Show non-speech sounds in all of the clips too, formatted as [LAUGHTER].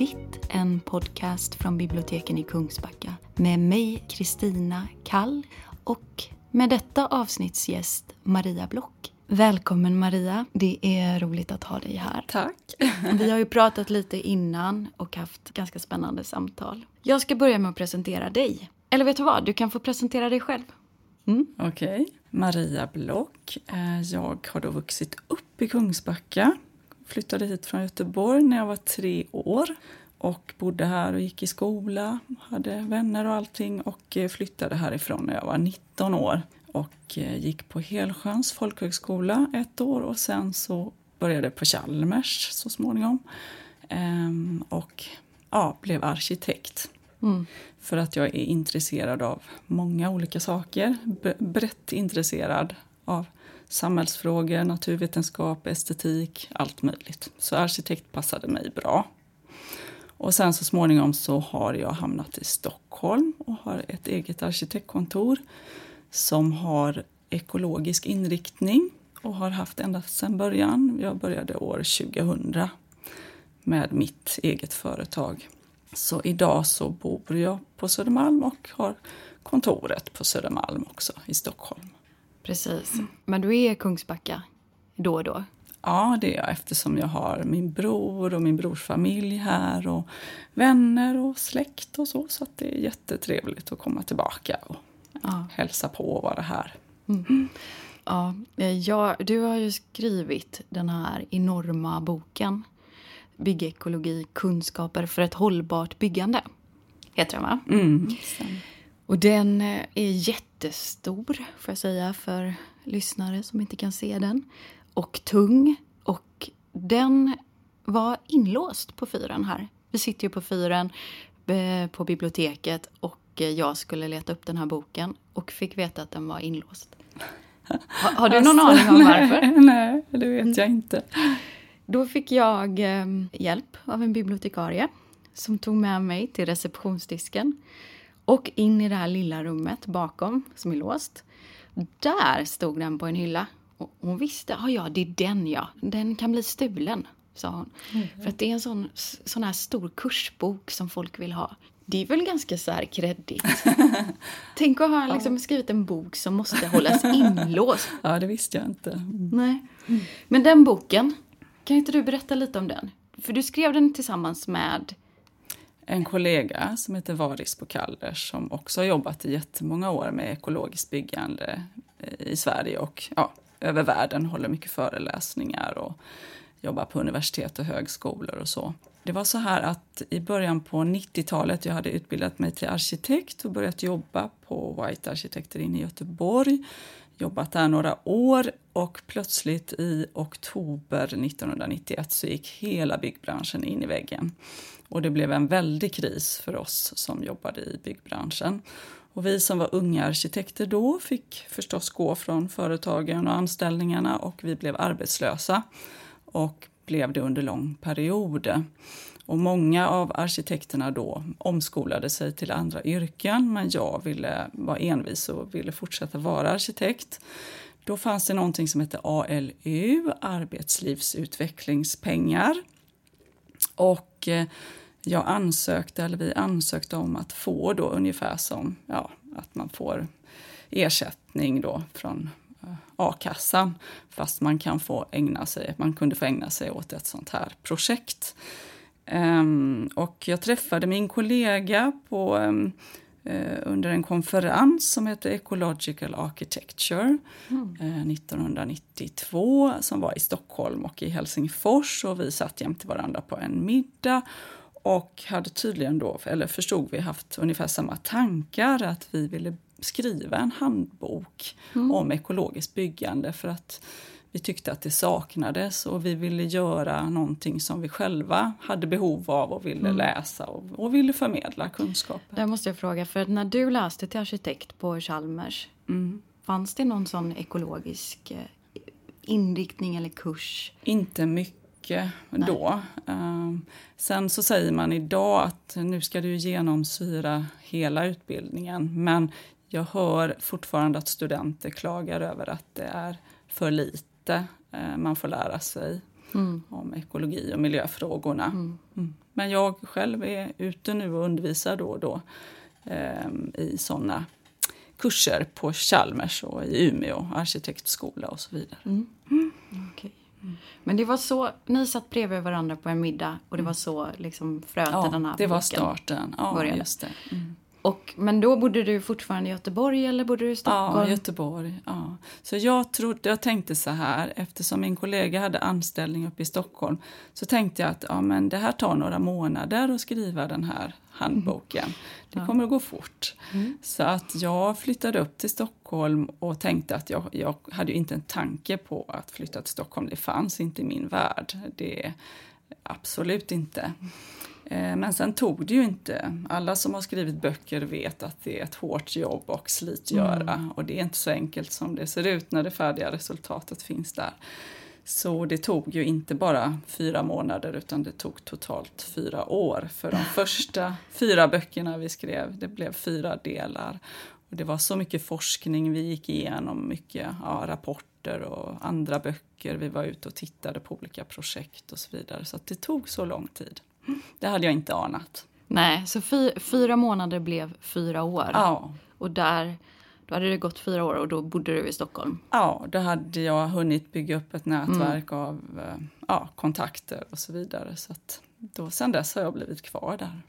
ditt, en podcast från biblioteken i Kungsbacka med mig, Kristina Kall och med detta avsnittsgäst Maria Block. Välkommen Maria, det är roligt att ha dig här. Tack. [LAUGHS] Vi har ju pratat lite innan och haft ganska spännande samtal. Jag ska börja med att presentera dig. Eller vet du vad, du kan få presentera dig själv. Mm. Okej. Okay. Maria Block. Eh, jag har då vuxit upp i Kungsbacka. Flyttade hit från Göteborg när jag var tre år och bodde här och gick i skola, hade vänner och allting och eh, flyttade härifrån när jag var 19 år och eh, gick på Helsjöns folkhögskola ett år och sen så började på Chalmers så småningom ehm, och ja, blev arkitekt. Mm. För att jag är intresserad av många olika saker. Brett intresserad av samhällsfrågor, naturvetenskap, estetik, allt möjligt. Så arkitekt passade mig bra. Och sen så småningom så har jag hamnat i Stockholm och har ett eget arkitektkontor som har ekologisk inriktning och har haft ända sedan början. Jag började år 2000 med mitt eget företag. Så idag så bor jag på Södermalm och har kontoret på Södermalm också i Stockholm. Precis. Men du är Kungsbacka då och då? Ja, det är jag eftersom jag har min bror och min brors familj här och vänner och släkt och så. Så det är jättetrevligt att komma tillbaka och ja. hälsa på och vara här. Mm. Ja, ja, du har ju skrivit den här enorma boken Byggekologi, kunskaper för ett hållbart byggande. Heter den va? Mm. Och den eh, är jättestor, får jag säga, för lyssnare som inte kan se den. Och tung. Och den var inlåst på fyren här. Vi sitter ju på fyren eh, på biblioteket och jag skulle leta upp den här boken och fick veta att den var inlåst. Har, har du någon alltså, aning om varför? Nej, [LAUGHS] nej, det vet jag inte. Då fick jag eh, hjälp av en bibliotekarie som tog med mig till receptionsdisken och in i det här lilla rummet bakom som är låst. Där stod den på en hylla. Och hon visste, ja, ja det är den ja, den kan bli stulen, sa hon. Mm. För att det är en sån, sån här stor kursbok som folk vill ha. Det är väl ganska så här kreddigt. [LAUGHS] Tänk att ha liksom skrivit en bok som måste hållas inlåst. [LAUGHS] Ja, det visste jag inte. Nej. Men den boken, kan inte du berätta lite om den? För du skrev den tillsammans med en kollega som heter Varis Kallers som också har jobbat i jättemånga år med ekologiskt byggande eh, i Sverige och ja, över världen, håller mycket föreläsningar och jobbar på universitet och högskolor och så. Det var så här att i början på 90-talet, jag hade utbildat mig till arkitekt och börjat jobba på White Arkitekter inne i Göteborg jobbat där några år och plötsligt i oktober 1991 så gick hela byggbranschen in i väggen. Och det blev en väldig kris för oss som jobbade i byggbranschen. Och vi som var unga arkitekter då fick förstås gå från företagen och anställningarna och vi blev arbetslösa och blev det under lång period. Och många av arkitekterna då omskolade sig till andra yrken men jag ville vara envis och ville fortsätta vara arkitekt. Då fanns det någonting som hette ALU, arbetslivsutvecklingspengar. Och och eh, jag ansökte, eller vi ansökte om att få då ungefär som ja, att man får ersättning då från eh, a-kassan fast man kan få ägna sig, man kunde få ägna sig åt ett sånt här projekt. Um, och jag träffade min kollega på, um, under en konferens som heter Ecological Architecture mm. uh, 1992 som var i Stockholm och i Helsingfors och vi satt jämte varandra på en middag och hade tydligen då, eller förstod vi, haft ungefär samma tankar att vi ville skriva en handbok mm. om ekologiskt byggande för att vi tyckte att det saknades och vi ville göra någonting som vi själva hade behov av och ville mm. läsa och, och, ville förmedla kunskaper. Där måste jag fråga, för när du läste till arkitekt på Chalmers, mm. fanns det någon sån ekologisk eh, inriktning eller kurs? Inte mycket då. Uh, sen så säger man idag att nu ska du genomsyra hela utbildningen men jag hör fortfarande att studenter klagar över att det är för lite lite eh, man får lära sig. om ekologi och miljöfrågorna. Mm. Men jag själv är ute nu och undervisar då och då eh, i sådana kurser på Chalmers och i Umeå, arkitektskola och så vidare. Mm. Okay. Men det var så, ni satt bredvid varandra på en middag och det var så liksom fröet Ja, den här det var boken starten. Ja, började. just det. Mm. Och, men då bodde du fortfarande i Göteborg eller bodde du i Stockholm? Ja, Göteborg. Ja. Så jag, trodde, jag tänkte så här, eftersom min kollega hade anställning uppe i Stockholm så tänkte jag att ja, men det här tar några månader att skriva den här handboken. Det kommer att gå fort. Så att jag flyttade upp till Stockholm och tänkte att jag, jag hade inte en tanke på att flytta till Stockholm. Det fanns inte i min värld. Det Absolut inte. Eh, Men sen tog det ju inte. Alla som har skrivit böcker vet att det är ett hårt jobb och slitgöra. Och det är inte så enkelt som det ser ut när det färdiga resultatet finns där. Så det tog ju inte bara fyra månader utan det tog totalt fyra år. För de första [LAUGHS] fyra böckerna vi skrev, det blev fyra delar. Och det var så mycket forskning vi gick igenom, mycket ja, rapporter och andra böcker. Vi var ute och tittade på olika projekt och så vidare. Så det tog så lång tid. Det hade jag inte anat. Nej, så fy, fyra månader blev fyra år. Ja, Och där, då hade det gått fyra år och då bodde du i Stockholm. ja då hade jag hunnit bygga upp ett nätverk av eh, ja, kontakter och så vidare. Så att då, sen dess har jag blivit kvar där.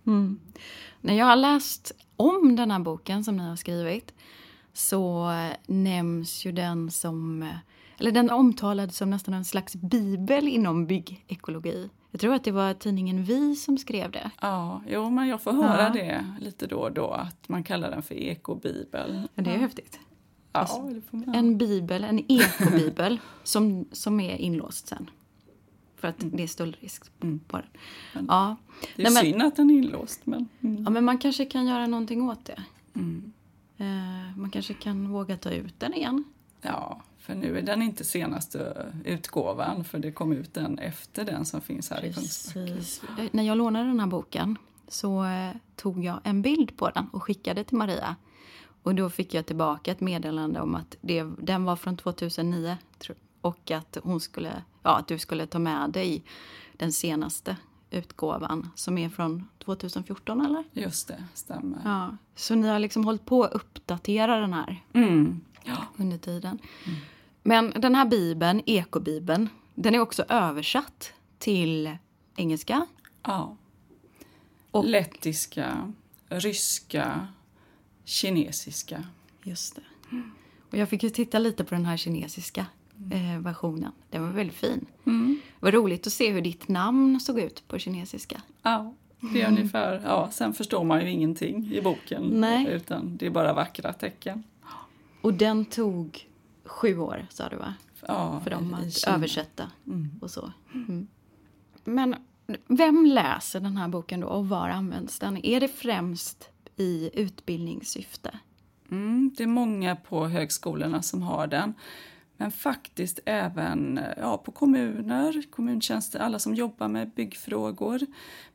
När jag har läst om den här boken som ni har skrivit så eh, nämns ju den som, eh, eller den omtalad som nästan en slags bibel inom byggekologi. Jag tror att det var tidningen Vi som skrev det. Ja, jo, men jag får höra Ja. det lite då och då, att man kallar den för ekobibel. Men det är häftigt. Ja, det får man. En bibel, en ekobibel [LAUGHS] som, som är inlåst sen. För att det är stöldrisk på den. Ja. Det är Nej, men- synd att den är inlåst, men... Mm. ja, men man kanske kan göra någonting åt det. Mm. Eh, man kanske kan våga ta ut den igen. Ja, för nu är den inte senaste utgåvan, för det kom ut den efter den som finns här i Kungsbacka. Precis. Eh, När jag lånade den här boken så eh, tog jag en bild på den och skickade till Maria. Och då fick jag tillbaka ett meddelande om att det, den var från 2009 tror- och att, hon skulle, ja, att du skulle ta med dig den senaste utgåvan som är från 2014 eller? Just det, stämmer. Ja. Så ni har liksom hållit på att uppdatera den här Mm. Ja. under tiden. Men den här bibeln, ekobibeln, den är också översatt till engelska. ja. Och- Lettiska, ryska, kinesiska. Just det. Och jag fick ju titta lite på den här kinesiska Mm. eh, versionen. Den var väldigt fin. Det var roligt att se hur ditt namn såg ut på kinesiska. Ja, det är ungefär... Ja, sen förstår man ju ingenting i boken. Nej. Utan det är bara vackra tecken. Och den tog sju år, sa du va? Ja, För dem att Kina. översätta och så. Mm. Men vem läser den här boken då och var används den? Är det främst i utbildningssyfte? Mm, det är många på högskolorna som har den. Men faktiskt även ja, på kommuner, kommuntjänster, alla som jobbar med byggfrågor.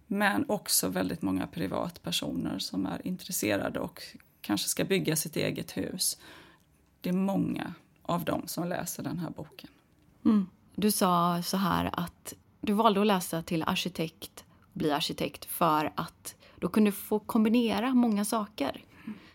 Men också väldigt många privatpersoner som är intresserade och kanske ska bygga sitt eget hus. Det är många av dem som läser den här boken. Du sa så här att du valde att läsa till arkitekt bli arkitekt för att du kunde få kombinera många saker.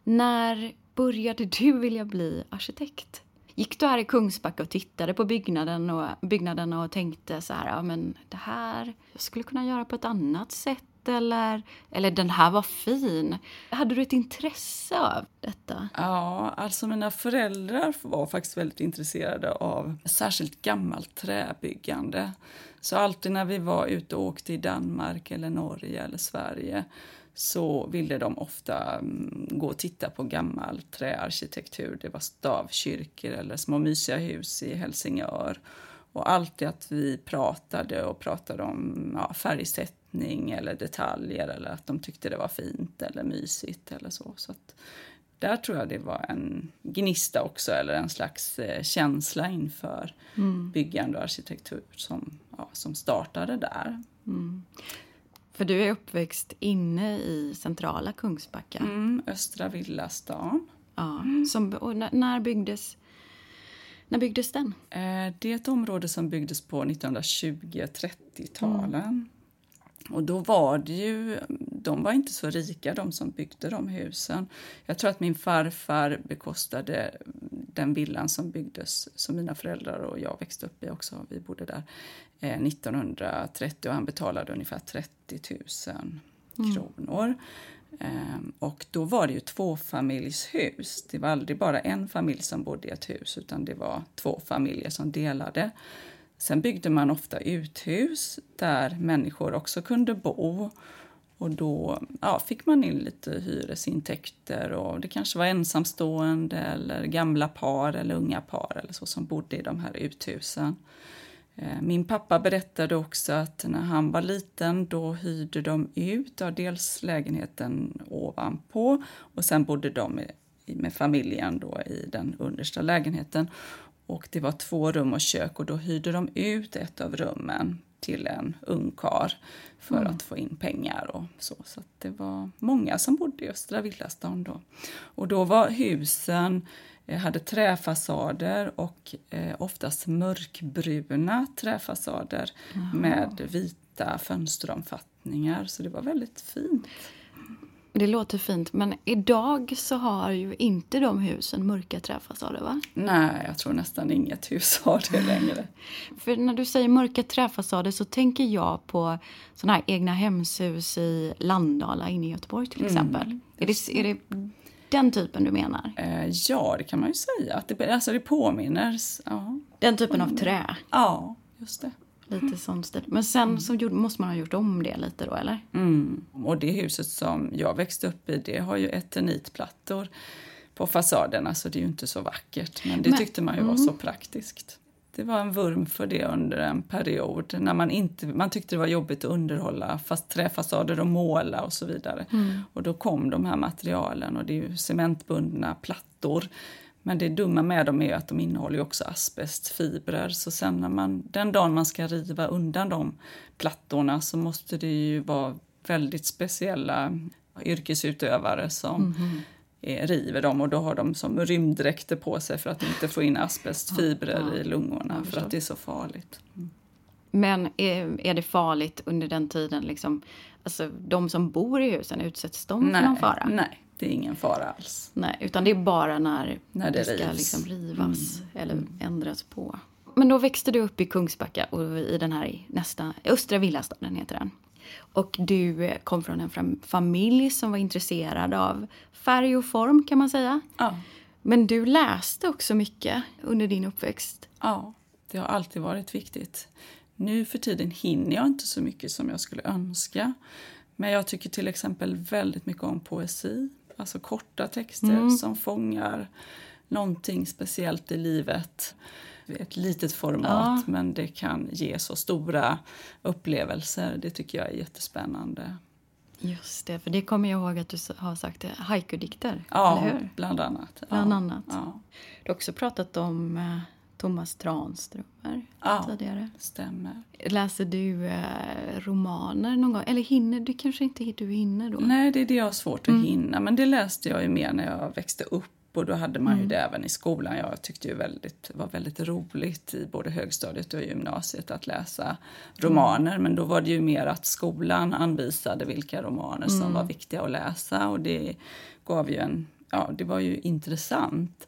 När började du vilja bli arkitekt? Gick du här i Kungsbacka och tittade på byggnaden och, byggnaderna och tänkte så här, ja men det här jag skulle kunna göra på ett annat sätt eller, eller den här var fin. Hade du ett intresse av detta? Ja, alltså mina föräldrar var faktiskt väldigt intresserade av särskilt gammalt träbyggande. Så alltid när vi var ute och åkte i Danmark eller Norge eller Sverige så ville de ofta mm, gå och titta på gammal träarkitektur. Det var stavkyrkor eller små mysiga hus i Helsingör. Och alltid att vi pratade och pratade om ja, färgsättning eller detaljer eller att de tyckte det var fint eller mysigt eller så. så att där tror jag det var en gnista också, eller en slags eh, känsla inför byggande och arkitektur som, ja, som startade där. För du är uppväxt inne i centrala Kungsbacka. Mm, Östra Villastan. Ja, som, och när, när byggdes När byggdes den? Eh, det är ett område som byggdes på 1920-30-talen. Och då var det ju, de var inte så rika de som byggde de husen. Jag tror att min farfar bekostade den villan som byggdes, som mina föräldrar och jag växte upp i också, vi bodde där, 1930 eh, och han betalade ungefär 30 000 mm. kronor. Um, och då var det ju tvåfamiljshus. Det var aldrig bara en familj som bodde i ett hus utan det var två familjer som delade. Sen byggde man ofta uthus där människor också kunde bo. Och då ja, fick man in lite hyresintäkter och det kanske var ensamstående eller gamla par eller unga par eller så som bodde i de här uthusen. Eh, min pappa berättade också att när han var liten då hyrde de ut ja, dels lägenheten ovanpå och sen bodde de med familjen då i den understa lägenheten. Och det var två rum och kök och då hyrde de ut ett av rummen till en ungkar för mm. att få in pengar och så. Så det var många som bodde i Östra Villastan då. Och då var husen eh, hade träfasader och eh, oftast mörkbruna träfasader Aha. med vita fönsteromfattningar. Så det var väldigt fint. Det låter fint, men idag så har ju inte de husen mörka träfasader va? Nej, jag tror nästan inget hus har det längre. [LAUGHS] För när du säger mörka träfasader så tänker jag på sådana här egna hemshus i Landala inne i Göteborg till mm, exempel. Mm, är, det, är det den typen du menar? Eh, ja, det kan man ju säga. Att det, alltså det påminner. Ja. Den typen av trä? Ja, just det. Lite sån stil. Men sen mm. så måste man ha gjort om det lite då, eller? Mm. Och det huset som jag växte upp i, det har ju eternitplattor på fasaderna, så det är ju inte så vackert. Men det men, tyckte man ju var så mm. praktiskt. Det var en vurm för det under en period när man inte, man tyckte det var jobbigt att underhålla fast träfasader och måla och så vidare. Mm. Och då kom de här materialen och det är ju cementbundna plattor men det dumma med dem är att de innehåller också asbestfibrer. Så sen när man, den dagen man ska riva undan de plattorna så måste det ju vara väldigt speciella yrkesutövare som mm -hmm. river dem och då har de som rymddräkter på sig för att inte få in asbestfibrer ja, ja. i lungorna för att det är så farligt. Mm. Men är, är det farligt under den tiden? Liksom, alltså, de som bor i husen, utsätts de nej, för någon fara? Nej, det är ingen fara alls. Nej, utan det är bara när, när det, det ska liksom rivas mm. eller mm. ändras på. Men då växte du upp i Kungsbacka och i den här nästa, Östra Villastaden heter den. Och du eh, kom från en familj som var intresserad av färg och form kan man säga. Ja. Men du läste också mycket under din uppväxt. Ja, det har alltid varit viktigt. Nu för tiden hinner jag inte så mycket som jag skulle önska. Men jag tycker till exempel väldigt mycket om poesi. Alltså korta texter mm. som fångar någonting speciellt i livet. Ett litet format, ja. men det kan ge så stora upplevelser. Det tycker jag är jättespännande. Just det, för det kommer jag ihåg att du har sagt, haiku-dikter. Ja, bland annat. Bland ja. annat. Ja. Du har också pratat om eh, Thomas Tranströmer ja, tidigare. stämmer. Läser du eh, romaner någon gång? Eller hinner du kanske inte du hinner då? Nej, det är det jag har svårt att mm. hinna. Men det läste jag ju mer när jag växte upp och då hade man ju mm. det även i skolan. Jag tyckte ju väldigt, det var väldigt roligt i både högstadiet och gymnasiet att läsa romaner. Mm. Men då var det ju mer att skolan anvisade vilka romaner som mm. var viktiga att läsa och det gav ju en, ja det var ju intressant.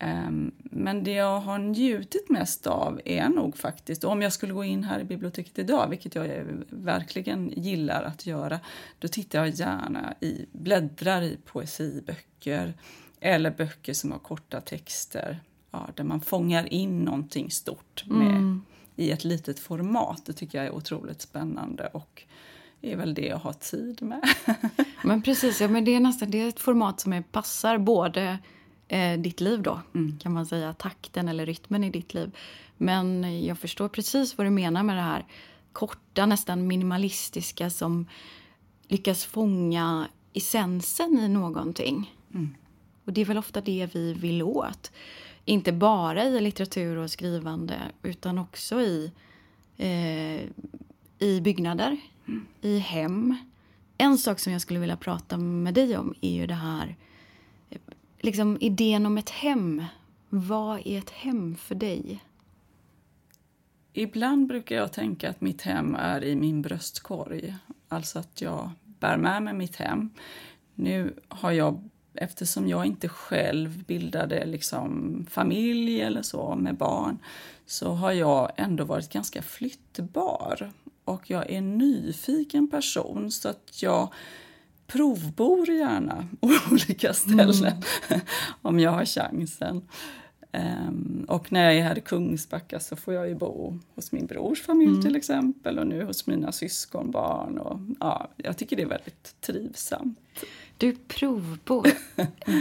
Um, men det jag har njutit mest av är nog faktiskt, om jag skulle gå in här i biblioteket idag, vilket jag verkligen gillar att göra, då tittar jag gärna i, bläddrar i poesiböcker eller böcker som har korta texter, ja, där man fångar in någonting stort med, mm. i ett litet format. Det tycker jag är otroligt spännande och är väl det jag har tid med. [LAUGHS] men precis, ja, men det är nästan det är ett format som är, passar både eh, ditt liv då, mm. kan man säga. Takten eller rytmen i ditt liv. Men jag förstår precis vad du menar med det här korta, nästan minimalistiska som lyckas fånga essensen i någonting. Mm. Och det är väl ofta det vi vill åt. Inte bara i litteratur och skrivande utan också i, eh, i byggnader, mm. i hem. En sak som jag skulle vilja prata med dig om är ju det här liksom idén om ett hem. Vad är ett hem för dig? Ibland brukar jag tänka att mitt hem är i min bröstkorg. Alltså att jag bär med mig mitt hem. Nu har jag, eftersom jag inte själv bildade liksom familj eller så med barn, så har jag ändå varit ganska flyttbar. Och jag är en nyfiken person så att jag provbor gärna [LAUGHS] på olika ställen mm. om jag har chansen. Um, och när jag är här i Kungsbacka så får jag ju bo hos min brors familj mm. till exempel och nu hos mina syskonbarn. Och, ja, jag tycker det är väldigt trivsamt. Du provbor.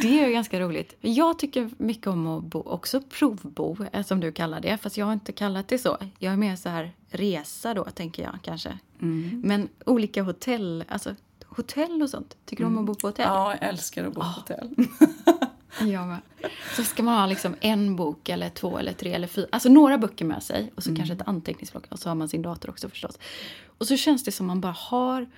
Det är ganska roligt. Jag tycker mycket om att bo, också provbo, eh, som du kallar det. Fast jag har inte kallat det så. Jag är mer så här resa då, tänker jag kanske. Mm. Men olika hotell, alltså hotell och sånt. Tycker du om att bo på hotell? Ja, jag älskar att bo på oh. hotell. [LAUGHS] Jag med. Så ska man ha liksom en bok eller två eller tre eller fyra, alltså några böcker med sig och så mm. kanske ett anteckningsblock och så har man sin dator också förstås. Och så känns det som man bara har,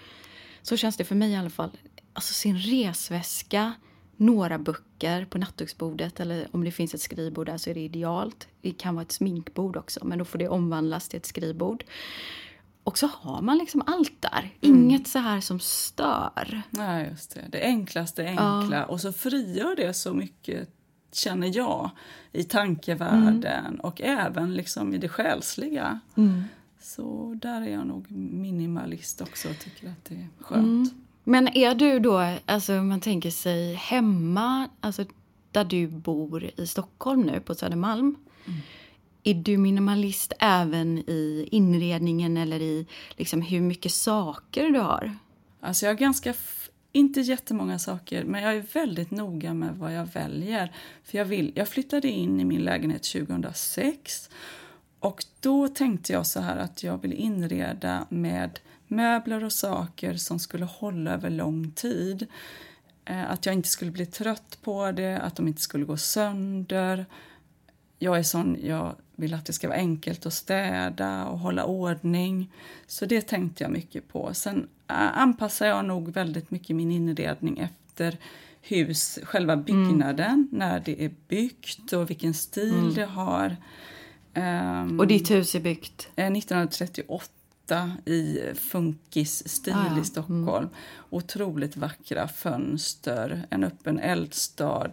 så känns det för mig i alla fall, alltså sin resväska, några böcker på nattduksbordet eller om det finns ett skrivbord där så är det idealt. Det kan vara ett sminkbord också men då får det omvandlas till ett skrivbord. Och så har man liksom allt där. Mm. Inget så här som stör. Nej, just det. Det enklaste enkla. Ja. Och så frigör det så mycket, känner jag, i tankevärlden mm. och även liksom i det själsliga. Mm. Så där är jag nog minimalist också och tycker att det är skönt. Mm. Men är du då, alltså man tänker sig hemma, alltså där du bor i Stockholm nu på Södermalm. Är du minimalist även i inredningen eller i liksom hur mycket saker du har? Alltså jag har ganska, inte jättemånga saker, men jag är väldigt noga med vad jag väljer. För jag, vill, jag flyttade in i min lägenhet 2006 och då tänkte jag så här att jag vill inreda med möbler och saker som skulle hålla över lång tid. Eh, att jag inte skulle bli trött på det, att de inte skulle gå sönder. Jag är sån, jag vill att det ska vara enkelt att städa och hålla ordning. Så det tänkte jag mycket på. Sen anpassar jag nog väldigt mycket min inredning efter hus, själva mm. byggnaden, mm. när det är byggt och vilken stil mm. det har. Um, och ditt hus är byggt? 1938 i funkisstil ah, ja. i mm. Stockholm. Mm. Otroligt vackra fönster, en öppen eldstad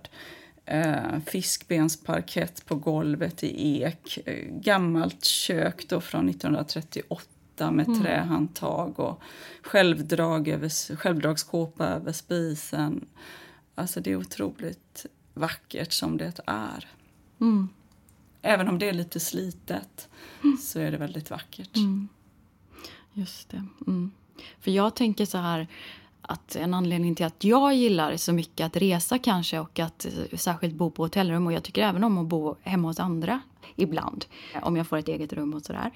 eh, fiskbensparkett på golvet i ek. Eh, gammalt kök då från 1938 med mm. trähandtag och självdrag över, självdragskåpa över spisen. Alltså det är otroligt vackert som det är. Mm. Även om det är lite slitet mm. så är det väldigt vackert. Mm. Just det. Mm. För jag tänker så här att en anledning till att jag gillar så mycket att resa kanske och att särskilt bo på hotellrum och jag tycker även om att bo hemma hos andra ibland om jag får ett eget rum och sådär.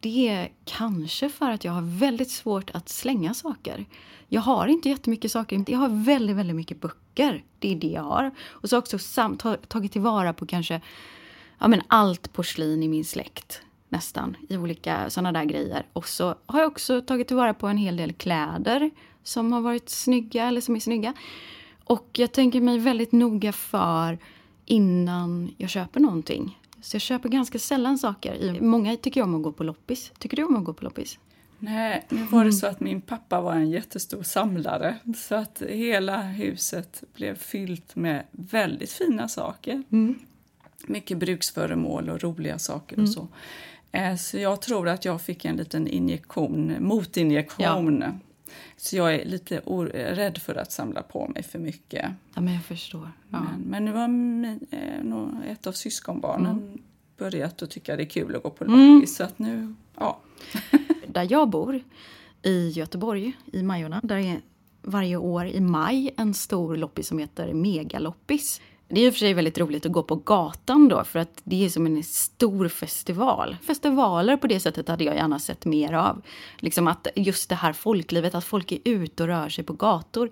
Det är kanske för att jag har väldigt svårt att slänga saker. Jag har inte jättemycket saker, jag har väldigt, väldigt mycket böcker. Det är det jag har. Och så har jag också tagit tillvara på kanske ja, men allt porslin i min släkt nästan i olika sådana där grejer. Och så har jag också tagit tillvara på en hel del kläder som har varit snygga eller som är snygga. Och jag tänker mig väldigt noga för innan jag köper någonting. Så jag köper ganska sällan saker. Många tycker om att gå på loppis. Tycker du om att gå på loppis? Nej, nu var det så att min pappa var en jättestor samlare så att hela huset blev fyllt med väldigt fina saker. Mm. Mycket bruksföremål och roliga saker mm. och så. Eh, så jag tror att jag fick en liten injektion, motinjektion. Ja. Så jag är lite rädd för att samla på mig för mycket. Ja, men jag förstår. Ja. Men, men nu har min, eh, ett av syskonbarnen mm. börjat att tycka det är kul att gå på mm. loppis. Så att nu, ja. [LAUGHS] där jag bor, i Göteborg, i Majorna, där är varje år i maj en stor loppis som heter Megaloppis. Det är i och för sig väldigt roligt att gå på gatan då för att det är som en stor festival. Festivaler på det sättet hade jag gärna sett mer av. Liksom att just det här folklivet, att folk är ute och rör sig på gator.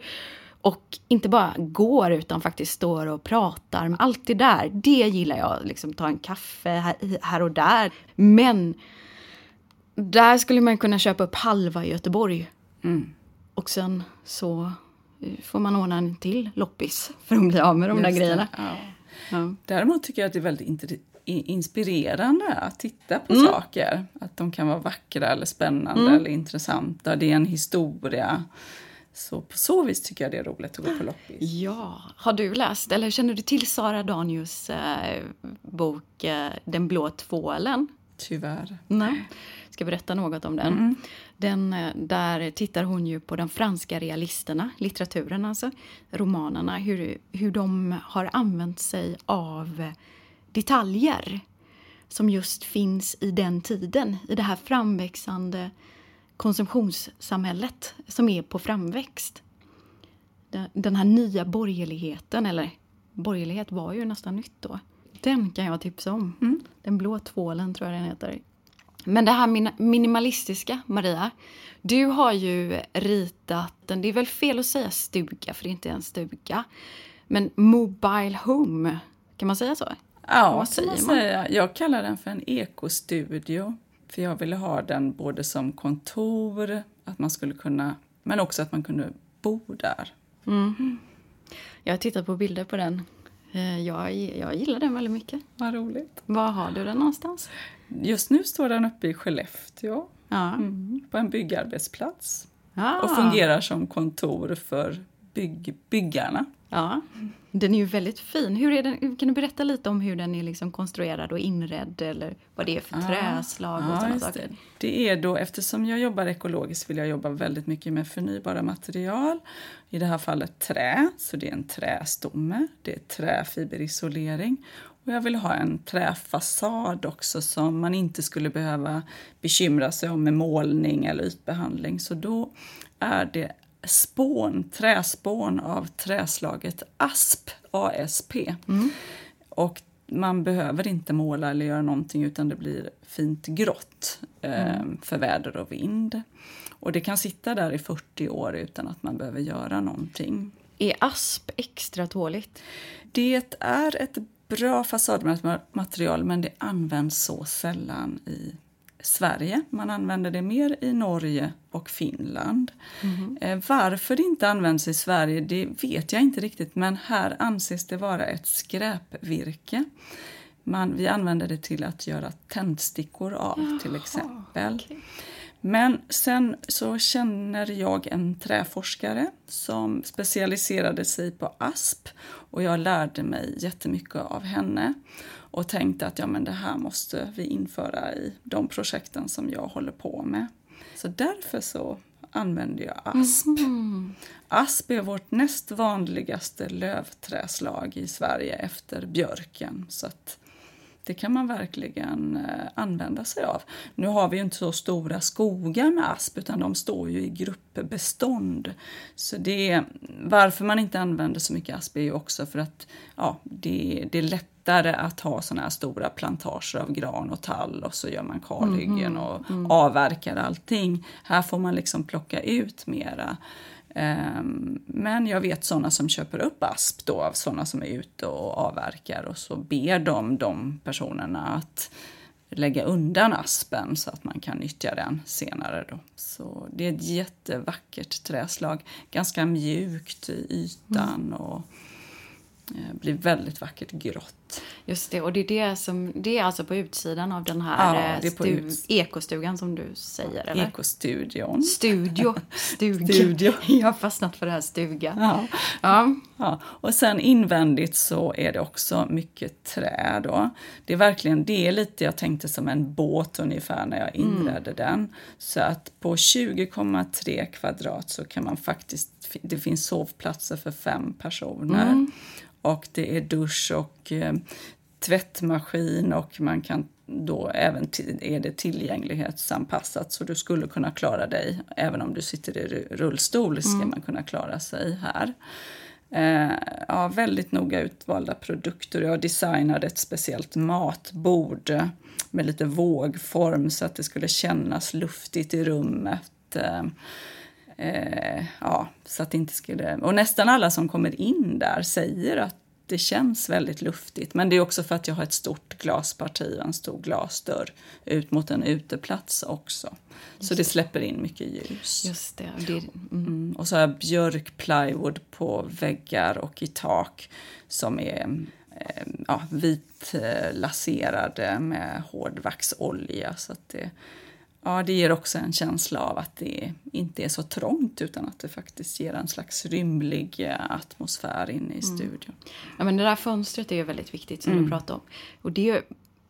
Och inte bara går utan faktiskt står och pratar. Allt det där, det gillar jag. Liksom ta en kaffe här och där. Men där skulle man kunna köpa upp halva Göteborg. Mm. Och sen så får man ordna en till loppis för att bli av med de Just där grejerna. Ja. Ja. Däremot tycker jag att det är väldigt inspirerande att titta på Mm. saker. Att de kan vara vackra eller spännande Mm. eller intressanta. Det är en historia. Så på så vis tycker jag det är roligt att gå på loppis. Ja, har du läst eller känner du till Sara Danius eh, bok eh, Den blå tvålen? Tyvärr. Nej. Ska berätta något om den. Mm. Den. eh, Där tittar hon ju på de franska realisterna, litteraturen alltså, romanerna, hur, hur de har använt sig av detaljer som just finns i den tiden, i det här framväxande konsumtionssamhället som är på framväxt. Den- Den här nya borgerligheten, eller borgerlighet var ju nästan nytt då. Den kan jag tipsa om. Mm. Den blå tvålen tror jag den heter. Men det här min- minimalistiska, Maria. Du har ju ritat det är väl fel att säga stuga för det är inte en stuga. Men Mobile Home, kan man säga så? Ja, Vad säger man man? säga. Jag kallar den för en ekostudio. För jag ville ha den både som kontor, att man skulle kunna, men också att man kunde bo där. Jag har tittat på bilder på den. Eh, Jag, jag gillar den väldigt mycket. Vad roligt. Var har du den någonstans? Just nu står den uppe i Skellefteå, Ja. mm, på en byggarbetsplats. Ah. Och fungerar som kontor för bygg, byggarna. Ja. Den är ju väldigt fin. Hur är den, kan du berätta lite om hur den är liksom konstruerad och inredd eller vad det är för träslag och Ja, sådana saker? det. det är då, eftersom jag jobbar ekologiskt vill jag jobba väldigt mycket med förnybara material. I det här fallet trä, så det är en trästomme, det är träfiberisolering. Och jag vill ha en träfasad också som man inte skulle behöva bekymra sig om med målning eller ytbehandling. Så då är det spån, träspån av träslaget asp, ASP. Och man behöver inte måla eller göra någonting utan det blir fint grått eh, för väder och vind. Och det kan sitta där i 40 år utan att man behöver göra någonting. Är asp extra tåligt? Det är ett bra fasadmaterial men det används så sällan i Sverige. Man använder det mer i Norge och Finland. Eh, varför det inte används i Sverige det vet jag inte riktigt men här anses det vara ett skräpvirke. Man, vi använder det till att göra tändstickor av till exempel. Men sen så känner jag en träforskare som specialiserade sig på asp och jag lärde mig jättemycket av henne och tänkte att ja, men det här måste vi införa i de projekten som jag håller på med. Så därför så använder jag asp. Asp är vårt näst vanligaste lövträslag i Sverige efter björken. Så att det kan man verkligen eh, använda sig av. Nu har vi ju inte så stora skogar med asp utan de står ju i gruppbestånd. Så det, varför man inte använder så mycket asp är ju också för att ja, det, det är lättare att ha såna här stora plantager av gran och tall och så gör man kalhyggen och avverkar allting. Här får man liksom plocka ut mera. Ehm, Men jag vet sådana som köper upp asp då, av sådana som är ute och avverkar och så ber de de personerna att lägga undan aspen så att man kan nyttja den senare. Då. Så det är ett jättevackert träslag, ganska mjukt i ytan och eh, blir väldigt vackert grått. Just det, och det är, det som, det är alltså på utsidan av den här Ja, eh, stu, ekostugan som du säger, eller? Ekostudion. Studio. Stuga. [LAUGHS] Studio. [LAUGHS] Jag har fastnat för det här stuga. Ja. Ja. Ja, och sen invändigt så är det också mycket trä då. Det är verkligen, det är lite jag tänkte som en båt ungefär när jag inredde den. Så att på 20,3 kvadrat så kan man faktiskt, det finns sovplatser för fem personer. Och det är dusch och eh, tvättmaskin och man kan då även är det tillgänglighetsanpassat så du skulle kunna klara dig även om du sitter i ru- rullstol ska man kunna klara sig här. Eh, ja, väldigt noga utvalda produkter. Jag designade ett speciellt matbord med lite vågform så att det skulle kännas luftigt i rummet. Eh, eh, ja, så att det inte skulle... Och nästan alla som kommer in där säger att det känns väldigt luftigt. Men det är också för att jag har ett stort glasparti och en stor glasdörr ut mot en uteplats också. Så det släpper in mycket ljus. Just det. det mm. Mm, och så har jag björkplywood på väggar och i tak som är eh, ja, vitlaserade med hårdvaxolja. Så att det, ja, det ger också en känsla av att det inte är så trångt utan att det faktiskt ger en slags rymlig eh, atmosfär inne i studion. Ja, men det där fönstret är ju väldigt viktigt som Mm. du pratade om. Och det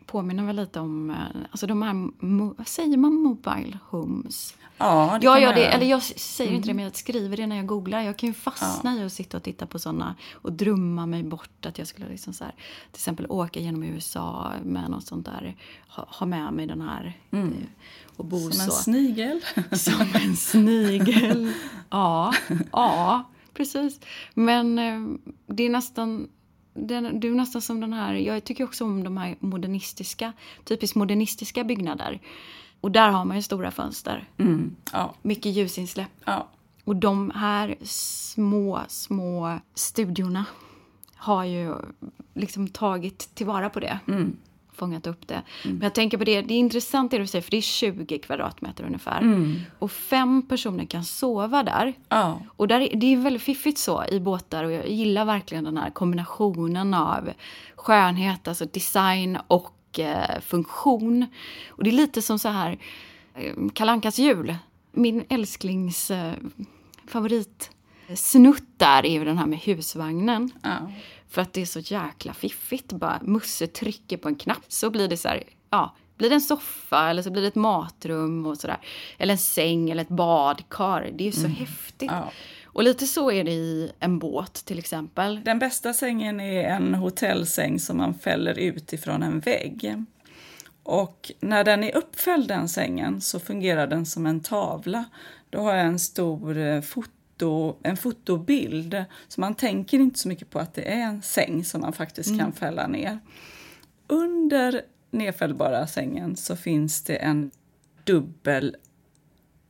påminner väl lite om, eh, alltså de här, vad säger man, mobile homes? Ja, det Ja, kan ja man det, eller jag säger inte det, men jag skriver det när jag googlar. Jag kan ju fastna i att sitta och titta på sådana och drömma mig bort att jag skulle liksom så här, till exempel åka genom USA med något sånt där, ha, ha med mig den här eh, och bo Som en så. snigel. [LAUGHS] Som en snigel. [LAUGHS] Ja, ja, precis. Men eh, det är nästan den, du är nästan som den här, jag tycker också om de här modernistiska, typiskt modernistiska byggnader. Och där har man ju stora fönster. Mm, ja, Mycket ljusinsläpp. ja. Och de här små, små studiorna har ju liksom tagit tillvara på det. Mm. Fångat upp det. Men jag tänker på det, det är intressant det du säger, för det är 20 kvadratmeter ungefär. Mm. Och fem personer kan sova där. ja. Och där, är- det är väldigt fiffigt så i båtar och jag gillar verkligen den här kombinationen av skönhet, alltså design och eh, funktion. Och det är lite som så här eh, Kalankas jul. Min älsklings eh, favoritsnutt där är ju den här med husvagnen. ja. För att det är så jäkla fiffigt. Bara Musse trycker på en knapp så blir det så här, ja, blir det en soffa eller så blir det ett matrum och sådär. Eller en säng eller ett badkar. Det är ju så häftigt. Ja. Och lite så är det i en båt till exempel. Den bästa sängen är en hotellsäng som man fäller ut ifrån en vägg. Och när den är uppfälld den sängen så fungerar den som en tavla. Då har jag en stor eh, foto, en fotobild. Så man tänker inte så mycket på att det är en säng som man faktiskt kan fälla ner. Under nedfällbara sängen så finns det en dubbel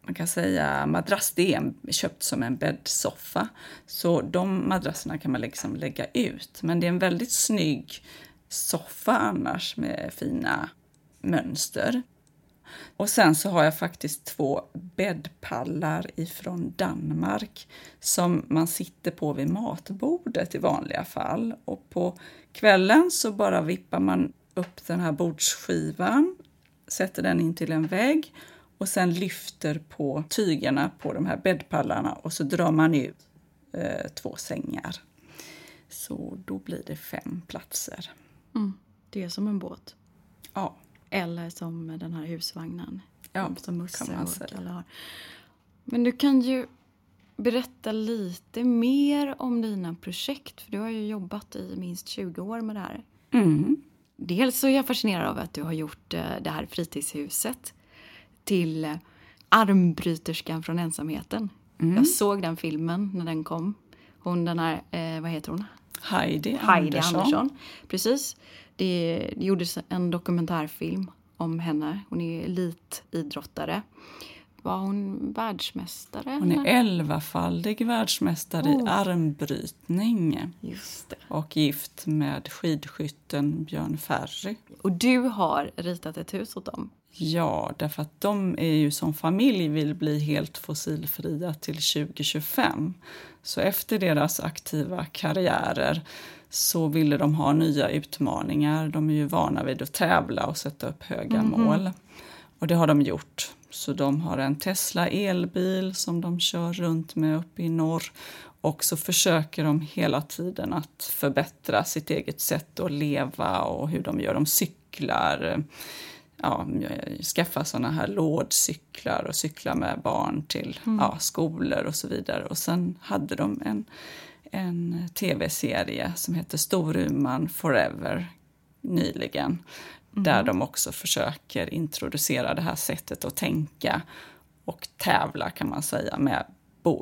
man kan säga madrass, det är köpt som en bäddsoffa. Så de madrasserna kan man liksom lägga ut. Men det är en väldigt snygg soffa annars med fina mönster. Och sen så har jag faktiskt två bäddpallar ifrån Danmark som man sitter på vid matbordet i vanliga fall. Och på kvällen så bara vippar man upp den här bordsskivan, sätter den in till en vägg och sen lyfter på tygerna på de här bäddpallarna och så drar man ut eh, två sängar. Så då blir det fem platser. Mm. Det är som en båt. Ja, Eller som den här husvagnen. Ja, som Musse och. Kalle har. Men du kan ju berätta lite mer om dina projekt. För du har ju jobbat i minst 20 år med det här. mm. Dels så är jag fascinerad av att du har gjort eh, det här fritidshuset till eh, armbryterskan från ensamheten. Mm. Jag såg den filmen när den kom. Hon den här, eh, vad heter hon? Heidi, Heidi Andersson. Andersson. Precis. Det, det gjordes en dokumentärfilm om henne. Hon är elitidrottare. Var hon världsmästare? Hon är elvafaldig världsmästare i Oh. armbrytning Just det. och gift med skidskytten Björn Ferry. Och du har ritat ett hus åt dem. Ja, därför att de är ju som familj vill bli helt fossilfria till 2025. Så efter deras aktiva karriärer så ville de ha nya utmaningar. De är ju vana vid att tävla och sätta upp höga mål. Och det har de gjort. Så de har en Tesla elbil som de kör runt med uppe i norr. Och så försöker de hela tiden att förbättra sitt eget sätt att leva och hur de gör. De cyklar, ja, skaffa såna här lådcyklar och cykla med barn till ja, skolor och så vidare. Och sen hade de en, en tv-serie som heter Storuman Forever nyligen. Där de också försöker introducera det här sättet att tänka och tävla kan man säga med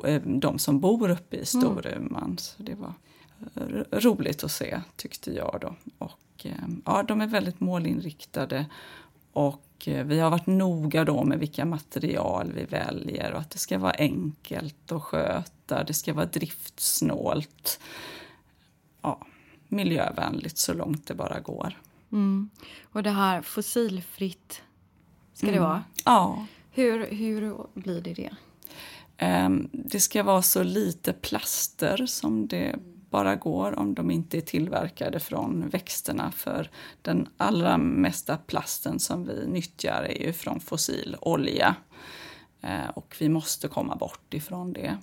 eh, de som bor uppe i Storuman. Så det var r- roligt att se tyckte jag då. Och, eh, ja, de är väldigt målinriktade och eh, vi har varit noga då med vilka material vi väljer och att det ska vara enkelt att sköta, det ska vara driftsnålt. Ja, miljövänligt så långt det bara går. Mm. Och det här fossilfritt ska det Mm. vara. Ja, Hur, hur blir det det? Ehm, Det ska vara så lite plaster som det bara går om de inte är tillverkade från växterna. För den allra mesta plasten som vi nyttjar är ju från fossil olja. Eh, och vi måste komma bort ifrån det.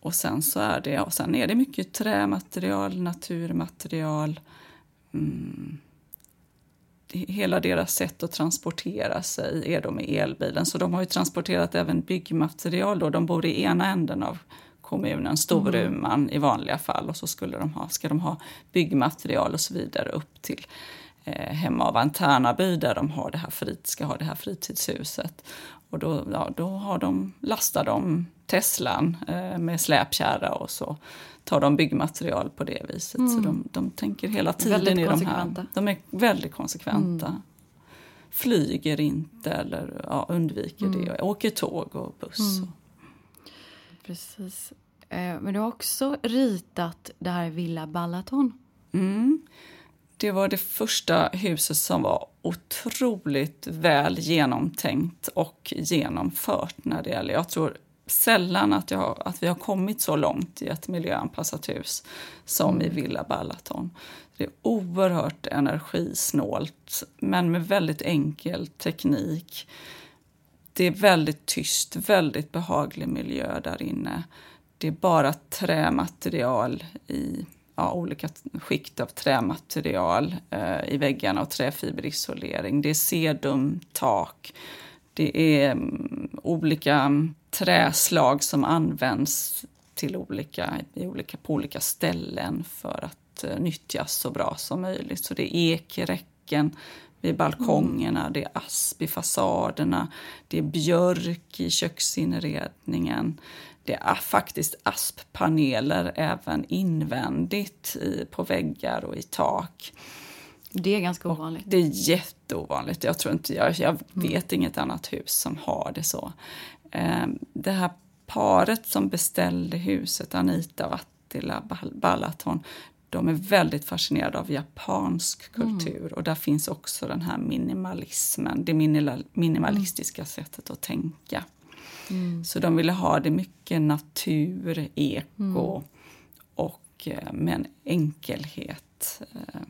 Och sen så är det, och sen är det mycket trämaterial, naturmaterial. Mm. Hela deras sätt att transportera sig är de med elbilen. Så de har ju transporterat även byggmaterial. Då. De bor i ena änden av kommunen, Storuman mm. i vanliga fall. Och så skulle de ha, ska de ha byggmaterial och så vidare upp till eh, hemma av Anternaby där de har det här frit, ska ha det här fritidshuset. Och då, ja, då har de, lastar de Teslan eh, med släpkärra och så tar de byggmaterial på det viset. Mm. Så de, de tänker hela tiden i de här. De är väldigt konsekventa. Mm. Flyger inte eller ja, undviker mm. det. Åker tåg och buss. Mm. Precis. Eh, men du har också ritat det här Villa Balaton. Mm. Det var det första huset som var otroligt väl genomtänkt och genomfört när det gäller, jag tror sällan att, jag, att vi har kommit så långt i ett miljöanpassat hus som i mm. Villa Balaton. Det är oerhört energisnålt, men med väldigt enkel teknik. Det är väldigt tyst, väldigt behaglig miljö där inne. Det är bara trämaterial i ja, olika skikt av trämaterial eh, i väggarna och träfiberisolering. Det är sedumtak. Det är um, olika träslag som används till olika, i olika, på olika ställen för att uh, nyttjas så bra som möjligt. Så det är ekräcken vid balkongerna, mm. det är asp i fasaderna, det är björk i köksinredningen. Det är faktiskt asppaneler även invändigt i, på väggar och i tak. Det är ganska ovanligt. Och det är jätteovanligt. Jag, tror inte, jag, jag mm. vet mm. inget annat hus som har det så. Eh, det här paret som beställde huset, Anita och Attila Balaton, de är väldigt fascinerade av japansk mm. kultur mm. och där finns också den här minimalismen, det minimalistiska mm. sättet att tänka. Mm. Så de ville ha det mycket natur, eko mm. och eh, med en enkelhet.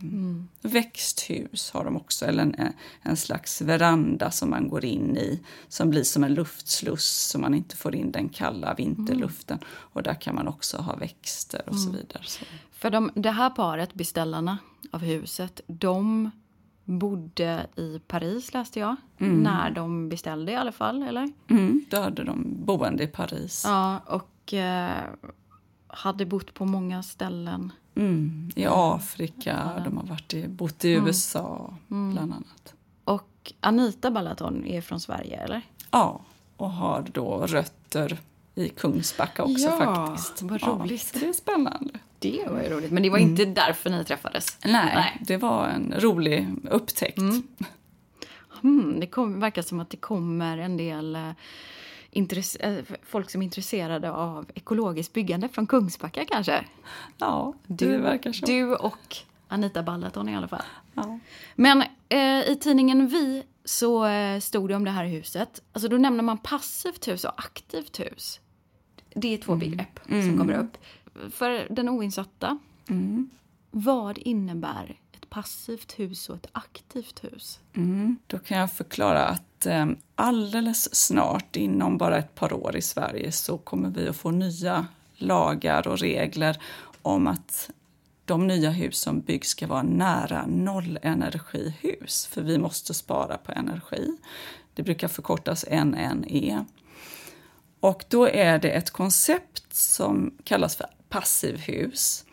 Mm. Växthus har de också, eller en, en slags veranda som man går in i som blir som en luftsluss så man inte får in den kalla vinterluften. Och där kan man också ha växter och så vidare. Så. För de, det här paret, beställarna av huset, de bodde i Paris läste jag. Mm. När de beställde i alla fall, eller? Mm, då hade de boende i Paris. Ja, och eh, hade bott på många ställen. Mm, I Afrika, ja. de har varit i, bott i. USA mm. bland annat. Och Anita Balaton är från Sverige, eller? Ja, och har då rötter i Kungsbacka också ja, faktiskt. vad roligt. Ja, det är spännande. Det var ju roligt. Men det var inte mm. därför ni träffades? Nej, Nej, det var en rolig upptäckt. Mm. Mm, det kom, verkar som att det kommer en del eh, intresse, eh, folk som är intresserade av ekologiskt byggande från Kungsbacka kanske? Ja, det du, verkar så. Du och Anita Ballaton i alla fall. Ja. Men eh, i tidningen Vi så eh, stod det om det här huset. Alltså då nämner man passivt hus och aktivt hus. Det är två mm. begrepp som mm. kommer upp. För den oinsatta, mm. vad innebär ett passivt hus och ett aktivt hus? Mm. Då kan jag förklara att eh, alldeles snart, inom bara ett par år i Sverige, så kommer vi att få nya lagar och regler om att de nya hus som byggs ska vara nära nollenergihus, för vi måste spara på energi. Det brukar förkortas NNE. Och då är det ett koncept som kallas för passivhus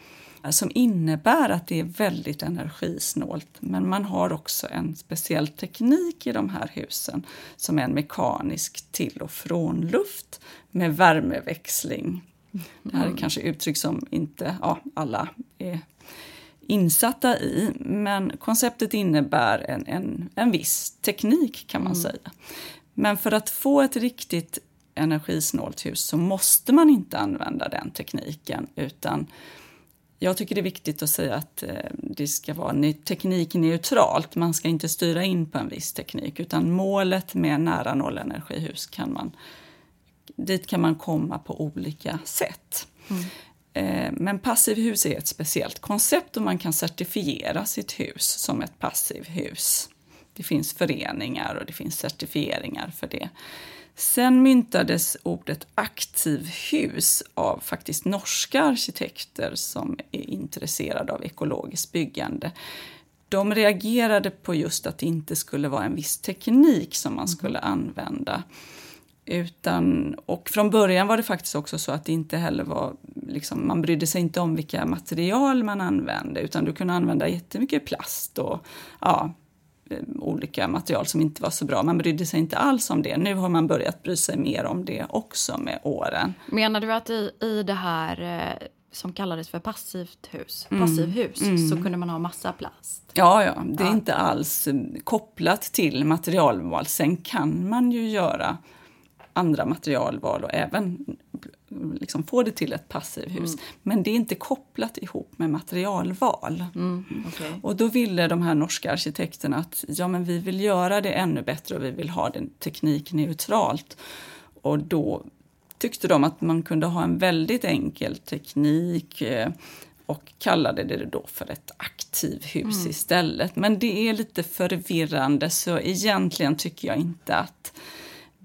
som innebär att det är väldigt energisnålt. Men man har också en speciell teknik i de här husen som är en mekanisk till och frånluft med värmeväxling. Det här är mm. kanske uttryck som inte ja, alla är insatta i, men konceptet innebär en, en, en viss teknik kan man mm. säga. Men för att få ett riktigt energisnålt hus så måste man inte använda den tekniken utan jag tycker det är viktigt att säga att eh, det ska vara teknikneutralt. Man ska inte styra in på en viss teknik utan målet med nära nollenergihus kan man, dit kan man komma på olika sätt. Mm. Eh, men passivhus är ett speciellt koncept och man kan certifiera sitt hus som ett passivhus. Det finns föreningar och det finns certifieringar för det. Sen myntades ordet aktivhus av faktiskt norska arkitekter som är intresserade av ekologiskt byggande. De reagerade på just att det inte skulle vara en viss teknik som man skulle använda. Utan, och från början var det faktiskt också så att det inte heller var, liksom, man brydde sig inte om vilka material man använde utan du kunde använda jättemycket plast och ja, olika material som inte var så bra. Man brydde sig inte alls om det. Nu har man börjat bry sig mer om det också med åren. Menar du att i, i det här eh, som kallades för passivt hus, passivhus, mm. så kunde man ha massa plast? Ja, ja, det är ja. inte alls eh, kopplat till materialval. Sen kan man ju göra andra materialval och även liksom få det till ett passivhus. Mm. Men det är inte kopplat ihop med materialval. Mm, okay. Och då ville de här norska arkitekterna att ja, men vi vill göra det ännu bättre och vi vill ha det teknikneutralt. Och då tyckte de att man kunde ha en väldigt enkel teknik eh, och kallade det då för ett aktivhus mm. istället. Men det är lite förvirrande så egentligen tycker jag inte att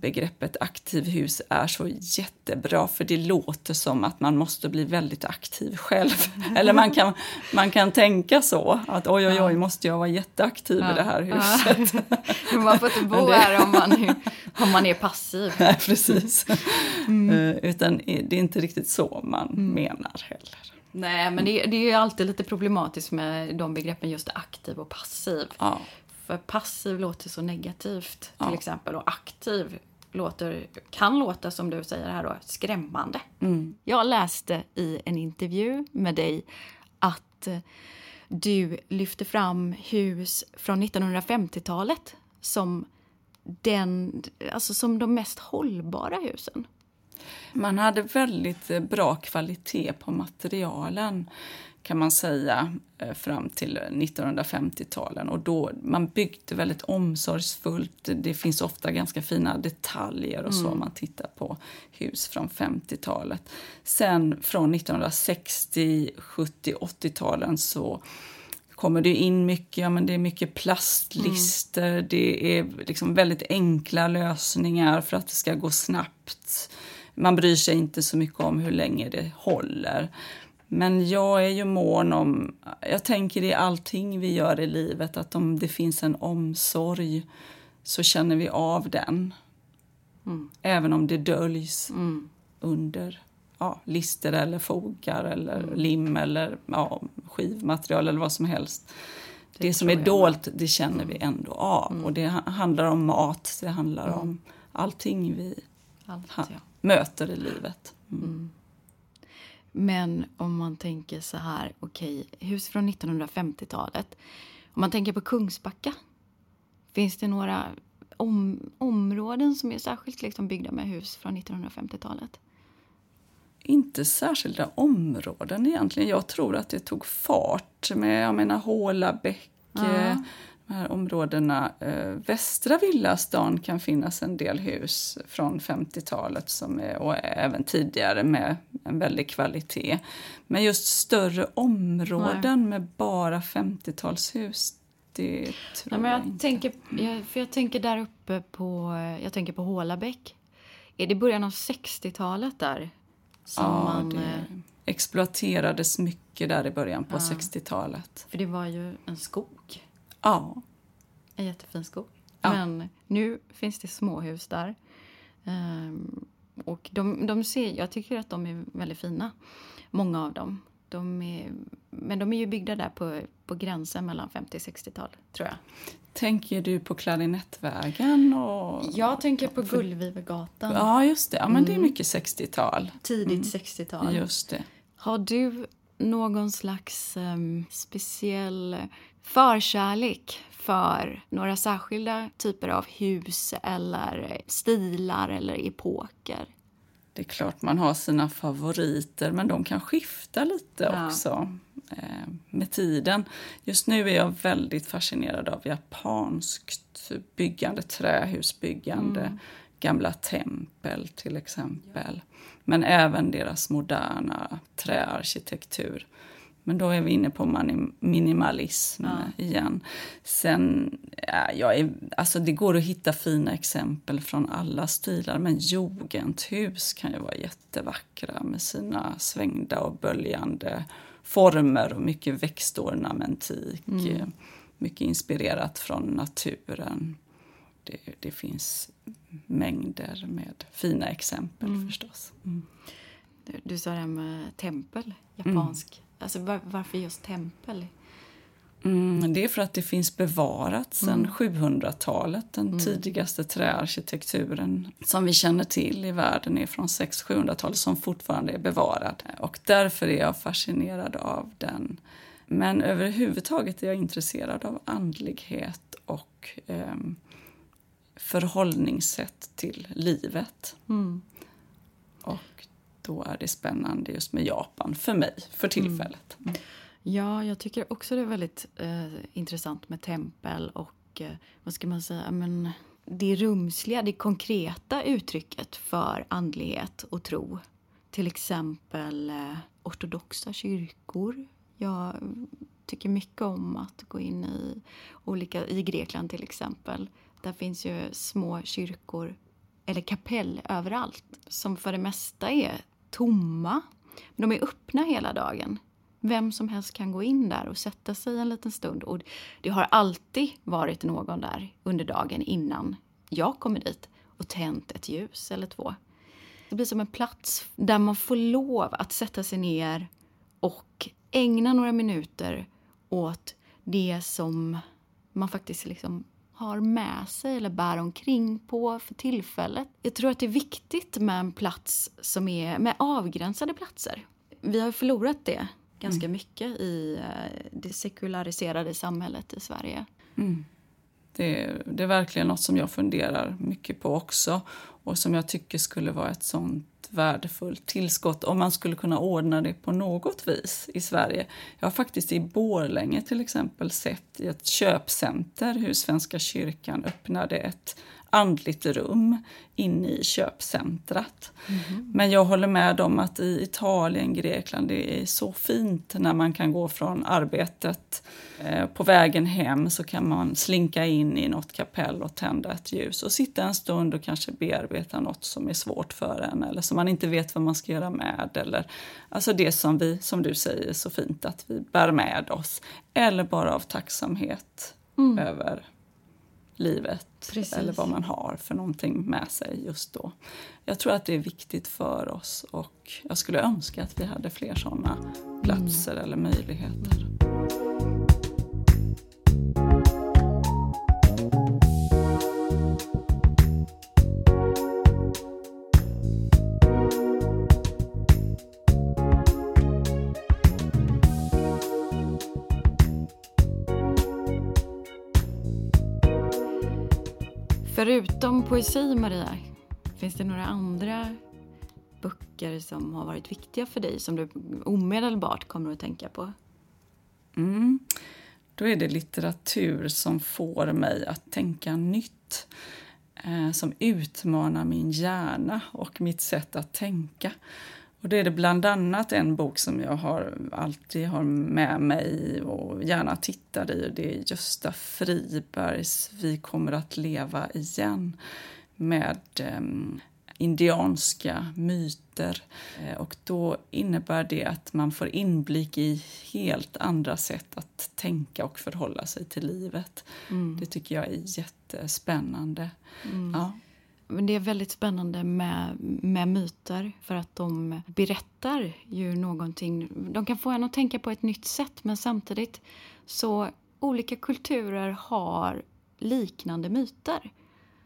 begreppet aktivhus är så jättebra för det låter som att man måste bli väldigt aktiv själv. [LAUGHS] Eller man kan, man kan tänka så, att oj oj oj, måste jag vara jätteaktiv ja. i det här huset. [LAUGHS] Ja. man får inte bo det... här om man, om man är passiv. [LAUGHS] Nej, precis. Mm. Uh, utan det är inte riktigt så man mm. menar heller. Nej, men det, det är alltid lite problematiskt med de begreppen just aktiv och passiv. Ja. För passiv låter så negativt till ja. exempel och aktiv låter, kan låta, som du säger här då, skrämmande. Mm. Jag läste i en intervju med dig att eh, du lyfte fram hus från 1950-talet som, den, alltså som de mest hållbara husen. Man hade väldigt eh, bra kvalitet på materialen kan man säga eh, fram till 1950-talen. Och då, man byggde väldigt omsorgsfullt. Det finns ofta ganska fina detaljer och så mm. om man tittar på hus från 50-talet. Sen från 1960, 70, 80-talen så kommer det in mycket, ja, men det är mycket plastlister, mm. det är liksom väldigt enkla lösningar för att det ska gå snabbt. Man bryr sig inte så mycket om hur länge det håller. Men jag är ju mån om, jag tänker i allting vi gör i livet att om det finns en omsorg så känner vi av den. Mm. Även om det döljs mm. under ja, lister eller fogar eller mm. lim eller ja, skivmaterial eller vad som helst. Det, det som är dolt, det känner vi mm. ändå av. Mm. Och det handlar om mat, det handlar mm. om allting vi Allt, ja. möter i livet. Men om man tänker så här, okej, okay, hus från 1950-talet. Om man tänker på Kungsbacka, finns det några om, områden som är särskilt liksom byggda med hus från 1950-talet? Inte särskilda områden egentligen. Jag tror att det tog fart med, jag menar Hålabäck, ja de här områdena. Eh, västra Villastan kan finnas en del hus från 50-talet som är, och även tidigare med en väldig kvalitet. Men just större områden Nej. med bara 50-talshus det tror Nej, men jag, jag inte. Tänker, jag, för jag tänker där uppe på, jag tänker på Hålabäck. Är det början av 60-talet där? Som ja, man, det eh, exploaterades mycket där i början på ja. 60-talet. För det var ju en skog. Ja. En jättefin skog. Ja. Men nu finns det småhus där. Um, och de, de ser, jag tycker att de är väldigt fina, många av dem. De är, men de är ju byggda där på, på gränsen mellan 50 och 60-tal, tror jag. Tänker du på Klarinettvägen? Och... Jag tänker på Gullvivergatan. Ja, just det. Ja, men det är mm. mycket 60-tal. Tidigt mm. 60-tal. Just det. Har du någon slags um, speciell förkärlek för några särskilda typer av hus eller stilar eller epoker? Det är klart man har sina favoriter, men de kan skifta lite ja. också eh, med tiden. Just nu är jag väldigt fascinerad av japanskt byggande, trähusbyggande. Mm. gamla tempel till exempel. Men även deras moderna träarkitektur. Men då är vi inne på minimalism ja. igen. Sen, ja, jag är, alltså det går att hitta fina exempel från alla stilar, men jugendhus kan ju vara jättevackra med sina svängda och böljande former och mycket växtornamentik. Mm. Mycket inspirerat från naturen. Det, det, finns mängder med fina exempel mm. förstås. Mm. Du, du, sa det här med tempel, japansk. Alltså var, varför just tempel? Mm, det är för att det finns bevarat sedan mm. 700-talet. Den mm. tidigaste träarkitekturen som vi känner till i världen är från 600-700-talet som fortfarande är bevarad. Och därför är jag fascinerad av den. Men överhuvudtaget är jag intresserad av andlighet och eh, förhållningssätt till livet. Mm. Och då är det spännande just med Japan, för mig, för tillfället. Mm. Ja, jag tycker också det är väldigt eh, intressant med tempel och eh, vad ska man säga, men det rumsliga, det konkreta uttrycket för andlighet och tro. Till exempel eh, ortodoxa kyrkor. Jag tycker mycket om att gå in i olika, i Grekland till exempel. Där finns ju små kyrkor, eller kapell överallt, som för det mesta är tomma. Men de är öppna hela dagen. Vem som helst kan gå in där och sätta sig en liten stund. Och det har alltid varit någon där under dagen innan jag kommer dit och tänt ett ljus eller två. Det blir som en plats där man får lov att sätta sig ner och ägna några minuter åt det som man faktiskt liksom har med sig eller bär omkring på för tillfället. Jag tror att det är viktigt med en plats som är med avgränsade platser. Vi har förlorat det ganska mm. mycket i eh, det sekulariserade samhället i Sverige. Mm. Det, är, det är verkligen något som jag funderar mycket på också och som jag tycker skulle vara ett sånt värdefullt tillskott om man skulle kunna ordna det på något vis i Sverige. Jag har faktiskt i Borlänge till exempel sett i ett köpcenter hur Svenska kyrkan öppnade ett andligt rum inne i köpcentrat. Mm. Men jag håller med om att i Italien, Grekland, det är så fint när man kan gå från arbetet. Eh, på vägen hem så kan man slinka in i något kapell och tända ett ljus och sitta en stund och kanske bearbeta något som är svårt för en eller som man inte vet vad man ska göra med. Eller, alltså det som vi, som du säger så fint, att vi bär med oss. Eller bara av tacksamhet mm. över livet Precis. eller vad man har för någonting med sig just då. Jag tror att det är viktigt för oss och jag skulle önska att vi hade fler sådana platser mm. eller möjligheter. Förutom poesi, Maria, finns det några andra böcker som har varit viktiga för dig som du omedelbart kommer att tänka på? Mm. Då är det litteratur som får mig att tänka nytt. Eh, som utmanar min hjärna och mitt sätt att tänka. Och det är det bland annat en bok som jag har, alltid har med mig och gärna tittar i. Det är Gösta Fribergs Vi kommer att leva igen med eh, indianska myter. Eh, och då innebär det att man får inblick i helt andra sätt att tänka och förhålla sig till livet. Mm. Det tycker jag är jättespännande. Mm. Ja. Men det är väldigt spännande med, med myter för att de berättar ju någonting. De kan få en att tänka på ett nytt sätt men samtidigt så olika kulturer har liknande myter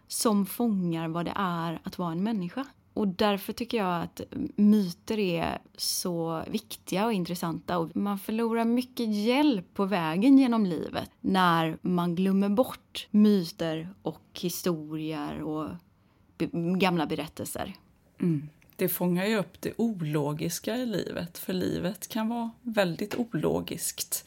som fångar vad det är att vara en människa. Och därför tycker jag att myter är så viktiga och intressanta. Och man förlorar mycket hjälp på vägen genom livet när man glömmer bort myter och historier och gamla berättelser. Mm. Det fångar ju upp det ologiska i livet, för livet kan vara väldigt ologiskt.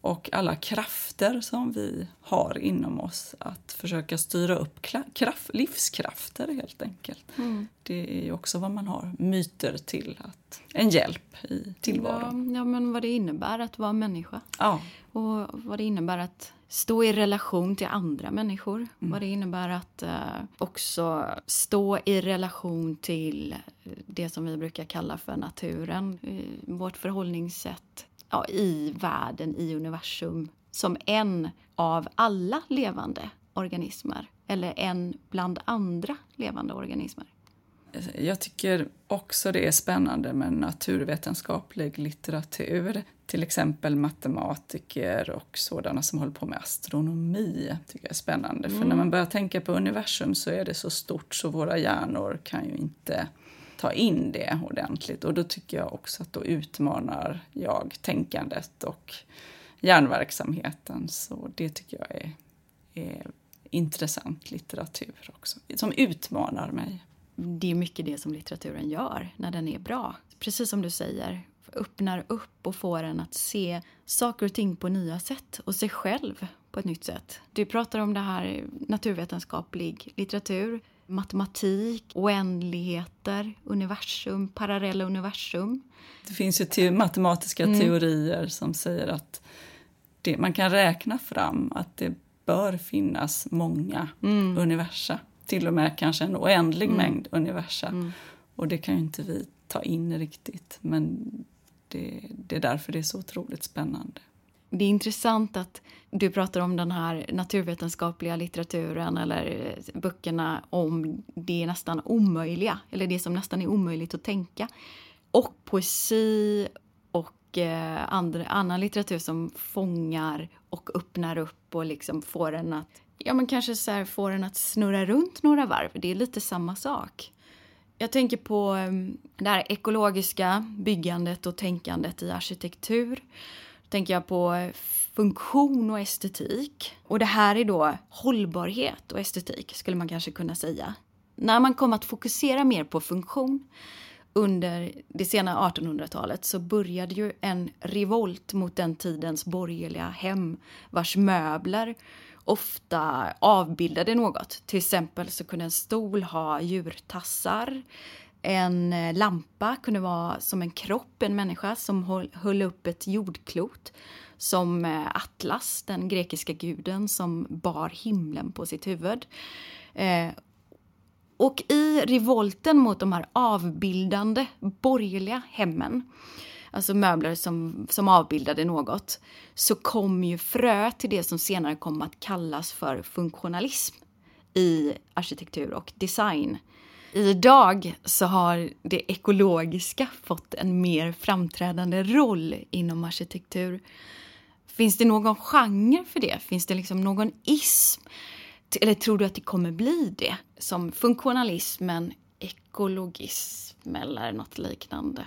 Och alla krafter som vi har inom oss att försöka styra upp kraft, livskrafter helt enkelt. Mm. Det är ju också vad man har myter till, att, en hjälp i tillvaron. Ja, ja, men vad det innebär att vara människa. Ja. Och vad det innebär att stå i relation till andra människor. Mm. Vad det innebär att eh, också stå i relation till det som vi brukar kalla för naturen. Vårt förhållningssätt ja, i världen, i universum, som en av alla levande organismer. Eller en bland andra levande organismer. Jag tycker också det är spännande med naturvetenskaplig litteratur. Till exempel matematiker och sådana som håller på med astronomi. tycker jag är spännande. Mm. För när man börjar tänka på universum så är det så stort så våra hjärnor kan ju inte ta in det ordentligt. Och då tycker jag också att då utmanar jag tänkandet och hjärnverksamheten. Så det tycker jag är, är intressant litteratur också, som utmanar mig. Det är mycket det som litteraturen gör när den är bra. Precis som du säger, öppnar upp och får en att se saker och ting på nya sätt och sig själv på ett nytt sätt. Du pratar om det här naturvetenskaplig litteratur matematik, oändligheter, universum, parallella universum. Det finns ju te matematiska mm. teorier som säger att det, man kan räkna fram att det bör finnas många mm. universa. Till och med kanske en oändlig mm. mängd universa. Mm. Och det kan ju inte vi ta in riktigt. Men det, det är därför det är så otroligt spännande. Det är intressant att du pratar om den här naturvetenskapliga litteraturen eller böckerna om det nästan omöjliga, eller det som nästan är omöjligt att tänka. Och poesi och eh, andra, annan litteratur som fångar och öppnar upp och liksom får en att, ja men kanske så här, får en att snurra runt några varv. Det är lite samma sak. Jag tänker på ehm, det här ekologiska byggandet och tänkandet i arkitektur Då tänker jag på funktion och estetik. Och det här är då hållbarhet och estetik, skulle man kanske kunna säga. När man kommer att fokusera mer på funktion under det sena 1800-talet så började ju en revolt mot den tidens borgerliga hem vars möbler ofta avbildade något. Till exempel så kunde en stol ha djurtassar. En eh, lampa kunde vara som en kropp, en människa som höll upp ett jordklot. Som eh, Atlas, den grekiska guden som bar himlen på sitt huvud. Eh, och i revolten mot de här avbildande borgerliga hemmen alltså möbler som, som avbildade något, så kom ju frö till det som senare kom att kallas för funktionalism i arkitektur och design. Idag så har det ekologiska fått en mer framträdande roll inom arkitektur. Finns det någon genre för det? Finns det liksom någon ism? Eller tror du att det kommer bli det? Som funktionalismen, ekologism eller något liknande?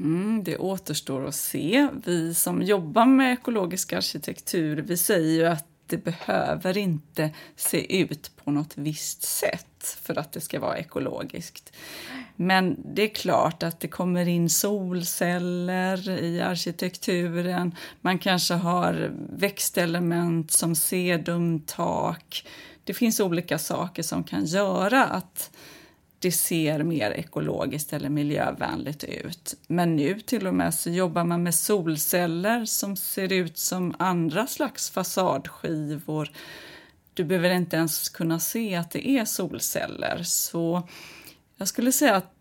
Mm, det återstår att se. Vi som jobbar med ekologisk arkitektur vi säger ju att det behöver inte se ut på något visst sätt för att det ska vara ekologiskt. Men det är klart att det kommer in solceller i arkitekturen. Man kanske har växtelement som sedumtak. Det finns olika saker som kan göra att det ser mer ekologiskt eller miljövänligt ut. Men nu till och med så jobbar man med solceller som ser ut som andra slags fasadskivor. Du behöver inte ens kunna se att det är solceller. Så jag skulle säga att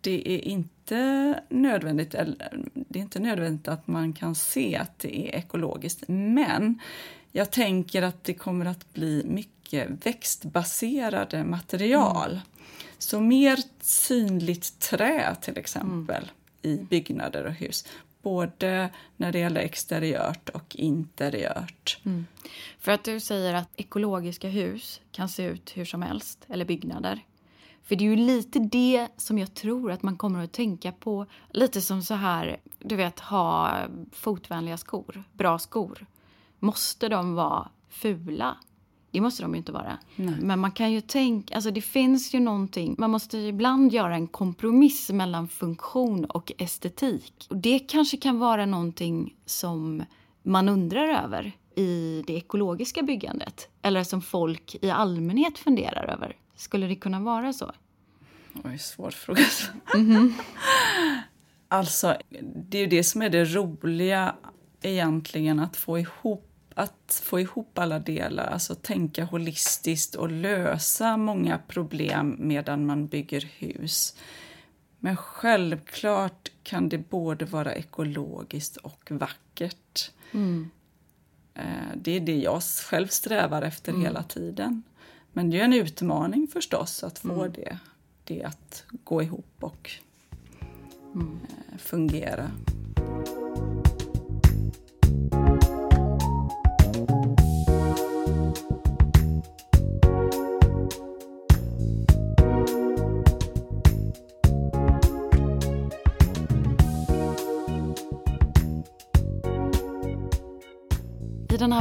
det är inte nödvändigt, eller, det är inte nödvändigt att man kan se att det är ekologiskt. Men jag tänker att det kommer att bli mycket växtbaserade material. Mm. Så mer synligt trä till exempel mm. i byggnader och hus. Både när det gäller exteriört och interiört. Mm. För att du säger att ekologiska hus kan se ut hur som helst, eller byggnader. För det är ju lite det som jag tror att man kommer att tänka på. Lite som så här, du vet, ha fotvänliga skor, bra skor. Måste de vara fula? Det måste de ju inte vara. Nej. Men man kan ju tänka, alltså det finns ju någonting, man måste ibland göra en kompromiss mellan funktion och estetik. Och det kanske kan vara någonting som man undrar över. i det ekologiska byggandet? Eller som folk i allmänhet funderar över? Skulle det kunna vara så? Oj, svår fråga. Mm-hmm. alltså, det är ju det som är det roliga egentligen, att få ihop att få ihop alla delar, alltså tänka holistiskt och lösa många problem medan man bygger hus. Men självklart kan det både vara ekologiskt och vackert. Mm. Eh, det är det jag själv strävar efter mm. hela tiden. Men det är en utmaning förstås att få mm. det, det att gå ihop och mm. Eh, fungera.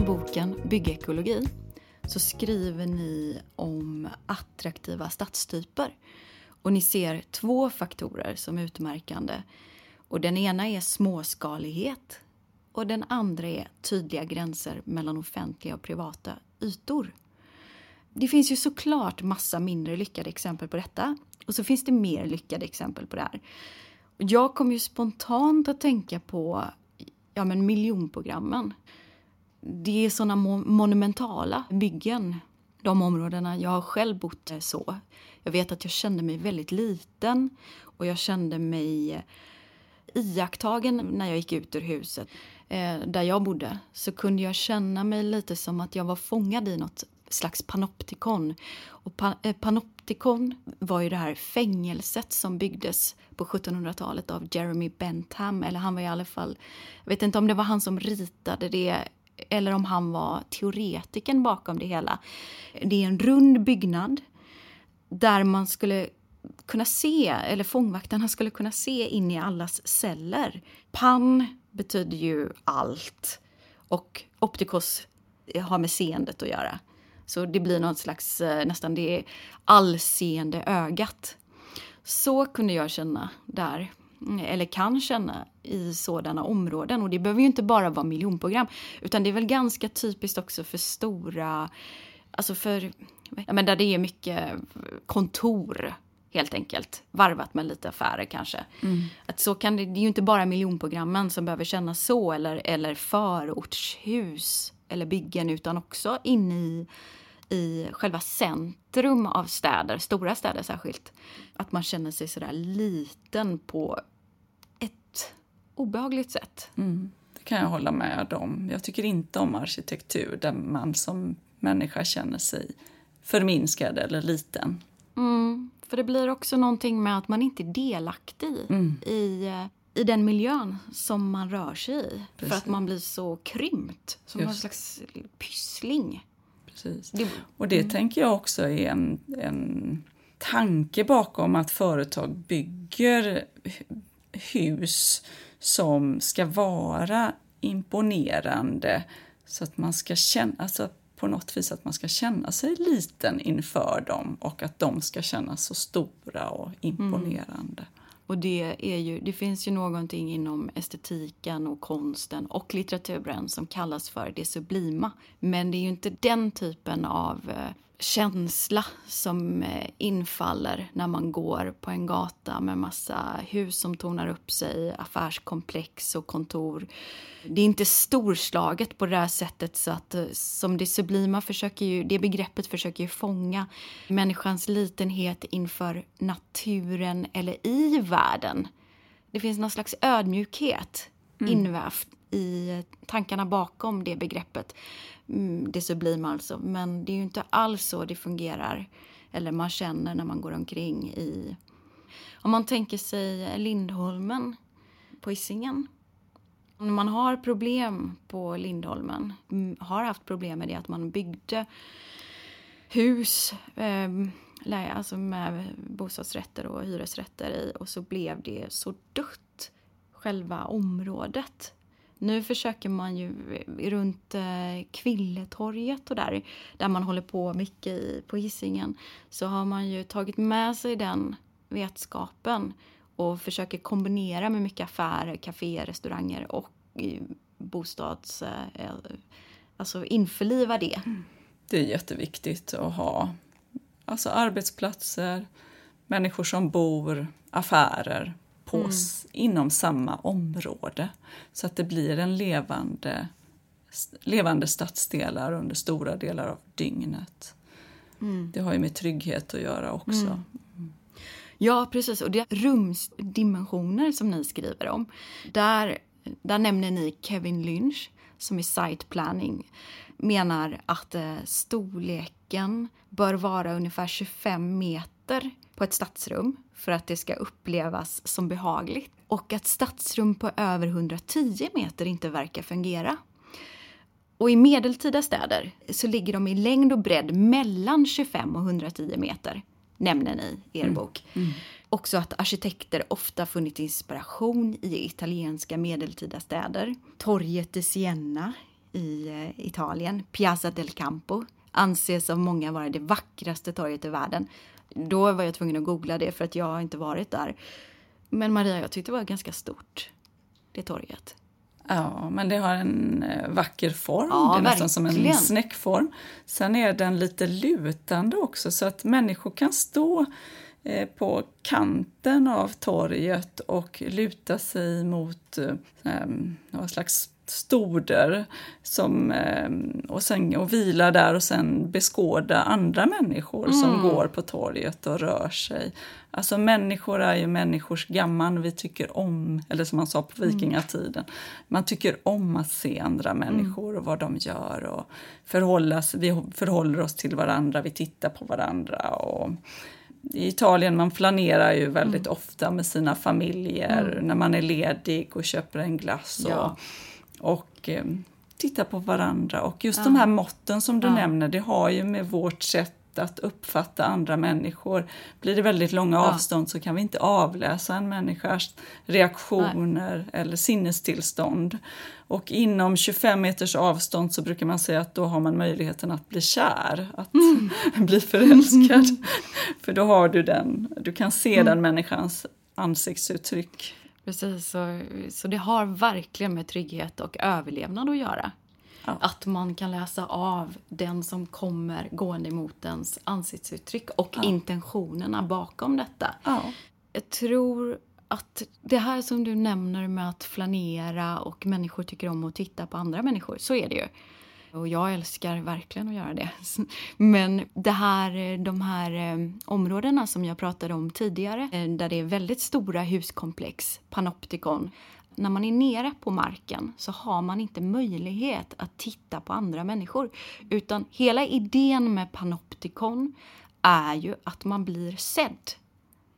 Boken, Byggekologi, så skriver ni om attraktiva stadstyper. Och ni ser två faktorer som utmärkande. Och den ena är småskalighet och den andra är tydliga gränser mellan offentliga och privata ytor. Det finns ju såklart massa mindre lyckade exempel på detta och så finns det mer lyckade exempel på det här. Jag kom ju spontant att tänka på ja, men miljonprogrammen det är såna monumentala byggen, de områdena. Jag har själv bott eh, så. Jag vet att jag kände mig väldigt liten och jag kände mig eh, iakttagen när jag gick ut ur huset. Eh, där jag bodde så kunde jag känna mig lite som att jag var fångad i något slags panoptikon. Och pa eh, panoptikon var ju det här fängelset som byggdes på 1700-talet av Jeremy Bentham. Eller han var i alla fall, jag vet inte om det var han som ritade det eller om han var teoretiken bakom det hela. Det är en rund byggnad där man skulle kunna se, eller fångvaktarna skulle kunna se in i allas celler. Pan betyder ju allt och optikos har med seendet att göra. Så det blir något slags, eh, nästan det allseende ögat. Så kunde jag känna där eller kan känna i sådana områden. Och det behöver ju inte bara vara miljonprogram, utan det är väl ganska typiskt också för stora, alltså för, ja, men där det är mycket kontor helt enkelt, varvat med lite affärer kanske. Mm. Att så kan det, det är ju inte bara miljonprogrammen som behöver kännas så, eller, eller förortshus eller byggen, utan också inne i i själva centrum av städer, stora städer särskilt. Att man känner sig sådär liten på ett obehagligt sätt. Mm, det kan jag hålla med om. Jag tycker inte om arkitektur där man som människa känner sig förminskad eller liten. Mm, för det blir också någonting med att man inte är delaktig mm. i, i den miljön som man rör sig i. Precis. För att man blir så krympt, som Just. någon slags pyssling. Precis. Det, och det mm. tänker jag också är en, en tanke bakom att företag bygger hus som ska vara imponerande så att man ska känna, alltså på något vis att man ska känna sig liten inför dem och att de ska kännas så stora och imponerande. Mm. Och det, är ju, det finns ju någonting inom estetiken och konsten och litteraturen som kallas för det sublima. Men det är ju inte den typen av eh, känsla som eh, infaller när man går på en gata med massa hus som tornar upp sig, affärskomplex och kontor. Det är inte storslaget på det här sättet så att eh, som det sublima försöker ju, det begreppet försöker ju fånga människans litenhet inför naturen eller i världen. Det finns någon slags ödmjukhet mm. invävt i tankarna bakom det begreppet. Mm, det sublima alltså. Men det är ju inte alls så det fungerar eller man känner när man går omkring i... Om man tänker sig Lindholmen på Hisingen. Om man har problem på Lindholmen, mm, har haft problem med det att man byggde hus eh, alltså med bostadsrätter och hyresrätter i och så blev det så dött, själva området. Nu försöker man ju runt eh, Kvilletorget och där, där man håller på mycket i, på Hisingen, så har man ju tagit med sig den vetskapen och försöker kombinera med mycket affärer, kaféer, restauranger och eh, bostads... Eh, alltså införliva det. Mm. Det är jätteviktigt att ha alltså arbetsplatser, människor som bor, affärer på, mm. inom samma område. Så att det blir en levande, levande stadsdelar under stora delar av dygnet. Mm. Det har ju med trygghet att göra också. Mm. Ja, precis. Och det är rumsdimensioner som ni skriver om. Där, där nämner ni Kevin Lynch som i site planning menar att eh, storleken bör vara ungefär 25 meter på ett stadsrum för att det ska upplevas som behagligt och att stadsrum på över 110 meter inte verkar fungera. Och i medeltida städer så ligger de i längd och bredd mellan 25 och 110 meter, nämner ni i er mm. bok. Mm. Också att arkitekter ofta funnit inspiration i italienska medeltida städer. Torget i Siena i eh, Italien, Piazza del Campo, anses av många vara det vackraste torget i världen. Då var jag tvungen att googla det för att jag inte varit där. Men Maria, jag tyckte det var ganska stort, det torget. Ja, men det har en eh, vacker form. Ja, det är nästan som en snäckform. Sen är den lite lutande också så att människor kan stå eh, på kanten av torget och luta sig mot eh, någon slags stoder som, eh, och, sen, och vila där och sen beskåda andra människor mm. som går på torget och rör sig. Alltså människor är ju människors gammal, vi tycker om, eller som man sa på mm. vikingatiden, man tycker om att se andra mm. människor och vad de gör och förhållas, vi förhåller oss till varandra, vi tittar på varandra och i Italien man planerar ju väldigt mm. ofta med sina familjer mm. när man är ledig och köper en glass. Och, ja och eh, titta på varandra. Och just ja. de här måtten som du ja. nämner, det har ju med vårt sätt att uppfatta andra människor. Blir det väldigt långa ja. avstånd så kan vi inte avläsa en människas reaktioner Nej. eller sinnestillstånd. Och inom 25 meters avstånd så brukar man säga att då har man möjligheten att bli kär, att mm. [LAUGHS] bli förälskad. Mm. [LAUGHS] För då har du den, du kan se mm. den människans ansiktsuttryck. Precis, så, så det har verkligen med trygghet och överlevnad att göra. Ja. Att man kan läsa av den som kommer gående mot ens ansiktsuttryck och ja. intentionerna bakom detta. Ja. Jag tror att det här som du nämner med att flanera och människor tycker om att titta på andra människor, så är det ju. Och jag älskar verkligen att göra det. [LAUGHS] Men det här, de här eh, områdena som jag pratade om tidigare, eh, där det är väldigt stora huskomplex, panoptikon, när man är nere på marken så har man inte möjlighet att titta på andra människor. Utan hela idén med panoptikon är ju att man blir sedd.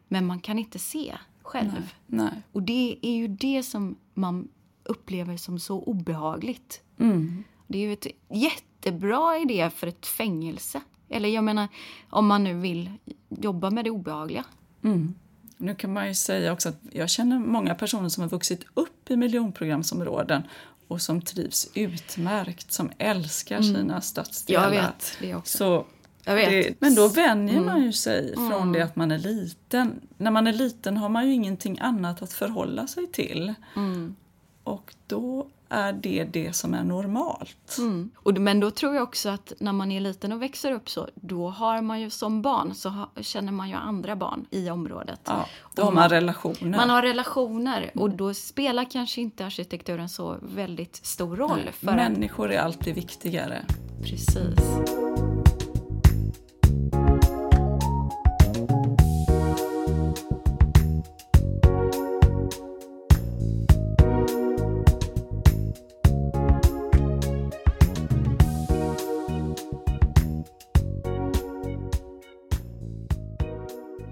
Men man kan inte se själv. Nej, nej. Och det är ju det som man upplever som så obehagligt. Mm. Det är ju ett jättebra idé för ett fängelse. Eller jag menar, om man nu vill jobba med det obehagliga. Mm. Nu kan man ju säga också att jag känner många personer som har vuxit upp i miljonprogramsområden och som trivs utmärkt, som älskar mm. sina stadsdelar. Jag vet det också. Så det, men då vänjer mm. man ju sig från mm. det att man är liten. När man är liten har man ju ingenting annat att förhålla sig till. Mm. Och då är det det som är normalt. Mm. Och, men då tror jag också att när man är liten och växer upp så, då har man ju som barn så ha, känner man ju andra barn i området. Ja, då har man, man, relationer. Man har relationer och då spelar kanske inte arkitekturen så väldigt stor roll. För Människor är alltid viktigare. Precis.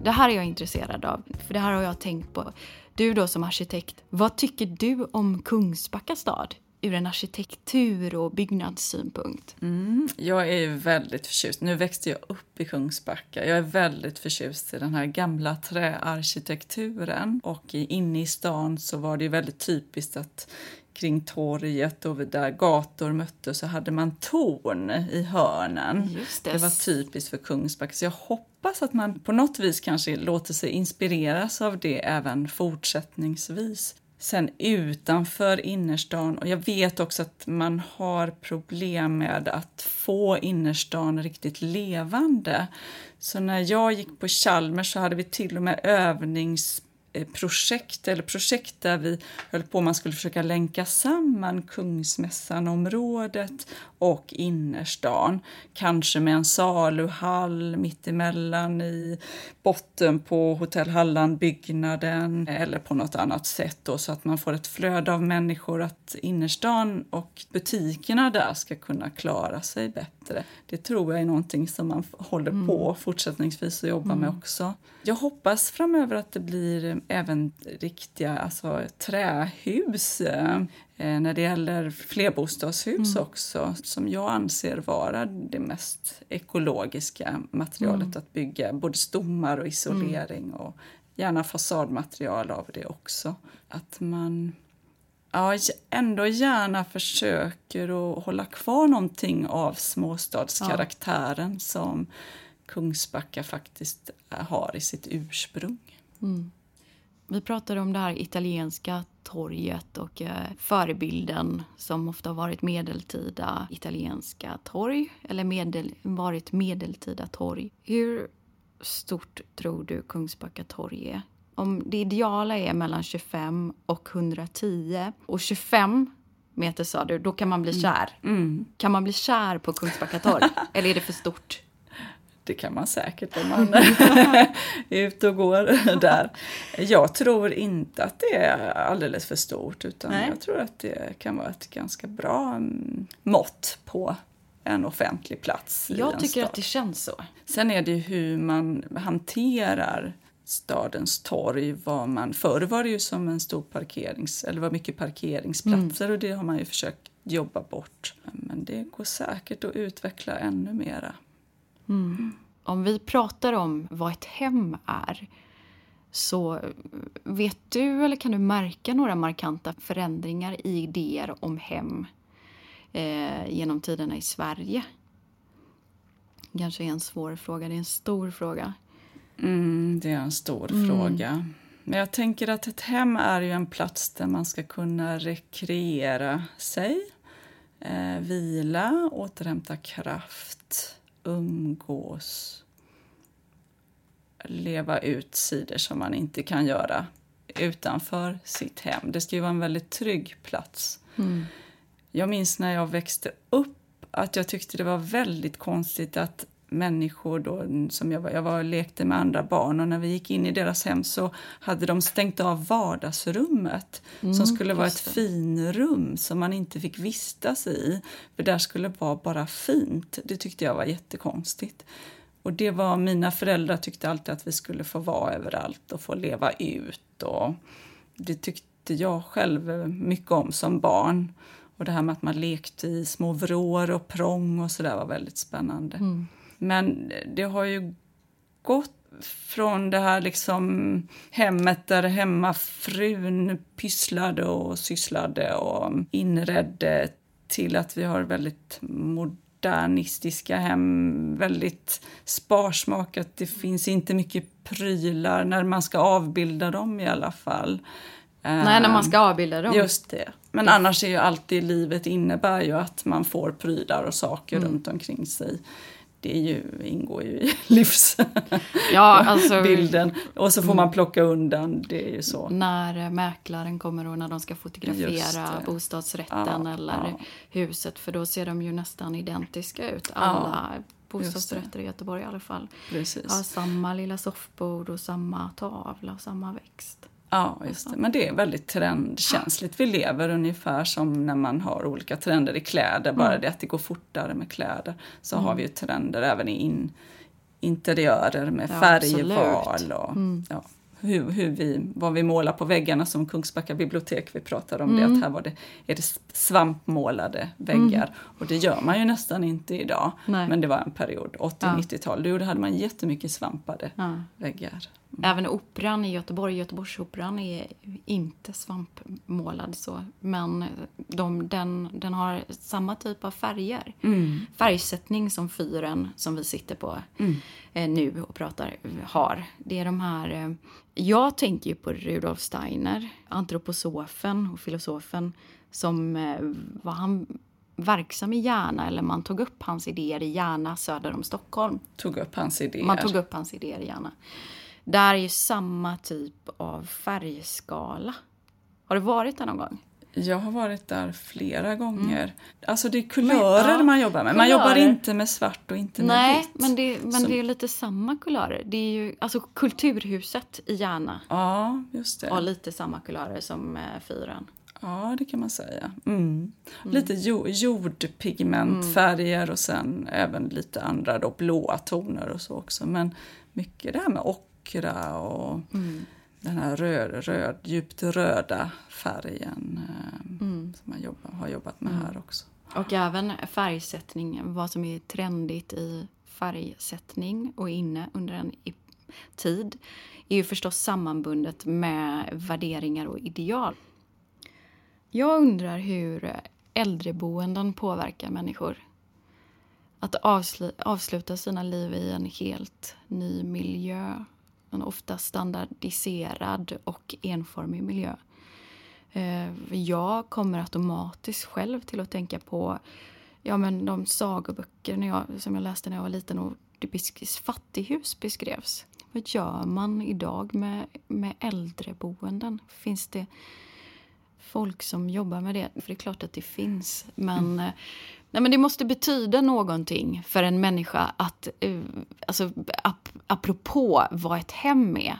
Det här är jag intresserad av, för det här har jag tänkt på. Du då som arkitekt, vad tycker du om Kungsbacka stad? ur en arkitektur och byggnadssynpunkt? Mm, jag är väldigt förtjust. Nu växte jag upp i Kungsbacka. Jag är väldigt förtjust i den här gamla träarkitekturen. Och inne i stan så var det väldigt typiskt att kring torget och där gator möttes så hade man torn i hörnen. Det. det. var typiskt för Kungsbacka. Så jag hoppas att man på något vis kanske låter sig inspireras av det även fortsättningsvis. Sen utanför innerstan, och jag vet också att man har problem med att få innerstan riktigt levande. Så när jag gick på Chalmers så hade vi till och med övnings Eh, projekt eller projekt där vi höll på man skulle försöka länka samman Kungsmässanområdet och innerstan. Kanske med en saluhall mittemellan i botten på Hotell Halland-byggnaden eller på något annat sätt då, så att man får ett flöde av människor att innerstan och butikerna där ska kunna klara sig bättre. Det tror jag är någonting som man håller mm. på fortsättningsvis att jobba mm. med också. Jag hoppas framöver att det blir även riktiga alltså, trähus eh, när det gäller flerbostadshus mm. också som jag anser vara det mest ekologiska materialet mm. att bygga. Både stommar och isolering mm. och gärna fasadmaterial av det också. Att man ja, ändå gärna försöker att hålla kvar någonting av småstadskaraktären ja. som Kungsbacka faktiskt har i sitt ursprung. Mm. Vi pratade om det här italienska torget och eh, förebilden som ofta har varit medeltida italienska torg eller medel, varit medeltida torg. Hur stort tror du Kungsbacka torg är? Om det ideala är mellan 25 och 110 och 25 meter sa du, då kan man bli mm. kär. Mm. Kan man bli kär på Kungsbacka torg? [LAUGHS] eller är det för stort? Det kan man säkert om man är ute och går där. Jag tror inte att det är alldeles för stort utan Nej. jag tror att det kan vara ett ganska bra mm, mått på en offentlig plats. Jag tycker stad. att det känns så. Sen är det hur man hanterar stadens torg. Var man, förr var det ju som en stor parkerings, eller var mycket parkeringsplatser mm. och det har man ju försökt jobba bort. Men det går säkert att utveckla ännu mera. Mm. Om vi pratar om vad ett hem är så vet du eller kan du märka några markanta förändringar i idéer om hem eh, genom tiderna i Sverige? Kanske är en svår fråga, det är en stor fråga. Mm, det är en stor mm. fråga. Men jag tänker att ett hem är ju en plats där man ska kunna rekreera sig, eh, vila, återhämta kraft, umgås, leva ut sidor som man inte kan göra utanför sitt hem. Det ska ju vara en väldigt trygg plats. Mm. Jag minns när jag växte upp att jag tyckte det var väldigt konstigt att människor då, som jag var, jag var och lekte med andra barn och när vi gick in i deras hem så hade de stängt av vardagsrummet mm, som skulle vara ett finrum som man inte fick vistas i. För där skulle vara bara fint. Det tyckte jag var jättekonstigt. Och det var, mina föräldrar tyckte alltid att vi skulle få vara överallt och få leva ut. Och det tyckte jag själv mycket om som barn. Och det här med att man lekte i små vrår och prång och sådär var väldigt spännande. Mm. Men det har ju gått från det här liksom hemmet där hemmafrun pysslade och sysslade och inredde till att vi har väldigt modernistiska hem, väldigt sparsmakat. Det finns inte mycket prylar när man ska avbilda dem i alla fall. Nej, när man ska avbilda dem. Just det. Men annars är ju alltid livet innebär ju att man får prylar och saker mm. runt omkring sig det är ju, ingår ju i [LAUGHS] livsbilden. Ja, alltså, och så får man plocka undan, det är ju så. När mäklaren kommer och när de ska fotografera bostadsrätten ja, eller ja. huset för då ser de ju nästan identiska ut. Alla ja, bostadsrätter i Göteborg i alla fall. Precis. Samma lilla soffbord och samma tavla och samma växt. Ja, just det. Men det är väldigt trendkänsligt. Vi lever ungefär som när man har olika trender i kläder, bara mm. det att det går fortare med kläder. Så mm. har vi ju trender även i in, interiörer med ja, färgval och mm. ja, hur, hur vi, vad vi målar på väggarna som Kungsbacka bibliotek. Vi pratade om det, att mm. här var det, är det svampmålade väggar. Mm. Och det gör man ju nästan inte idag. Nej. Men det var en period, 80-90-tal, ja. då hade man jättemycket svampade ja. väggar. Även operan i Göteborg, Göteborgsoperan, är inte svampmålad så. Men de, den, den har samma typ av färger. Mm. Färgsättning som fyren som vi sitter på Mm. eh, nu och pratar har. Det är de här... Eh, jag tänker ju på Rudolf Steiner, antroposofen och filosofen som eh, var han verksam i Järna eller man tog upp hans idéer i Järna söder om Stockholm. Tog upp hans idéer. Man tog upp hans idéer i Järna. Där är ju samma typ av färgskala. Har du varit där någon gång? Jag har varit där flera gånger. Alltså det är kulörer ja, man jobbar med. Man kulörer. jobbar inte med svart och inte med Nej, vitt. men, det, men Så- det är lite samma kulörer. Det är ju, alltså Kulturhuset i Järna Ja, just det. har lite samma kulörer som eh, fyren. Ja, det kan man säga. Mm. Lite jo, jordpigmentfärger och sen även lite andra då, blåa toner och så också. Men mycket det här med ockra och den här röd, röd, djupt röda färgen eh, som man jobbar, har jobbat med här också. Och även färgsättning, vad som är trendigt i färgsättning och inne under en tid är ju förstås sammanbundet med värderingar och ideal. Jag undrar hur äldreboenden påverkar människor. Att avslu- avsluta sina liv i en helt ny miljö. En ofta standardiserad och enformig miljö. Eh, Jag kommer automatiskt själv till att tänka på ja, men de sagoböcker när jag, som jag läste när jag var liten och det fattighus beskrevs. Vad gör man idag med, med äldreboenden? Finns det folk som jobbar med det? För det är klart att det finns. Men, eh, nej, men det måste betyda någonting för en människa att, eh, alltså, ap, apropå vad ett hem är,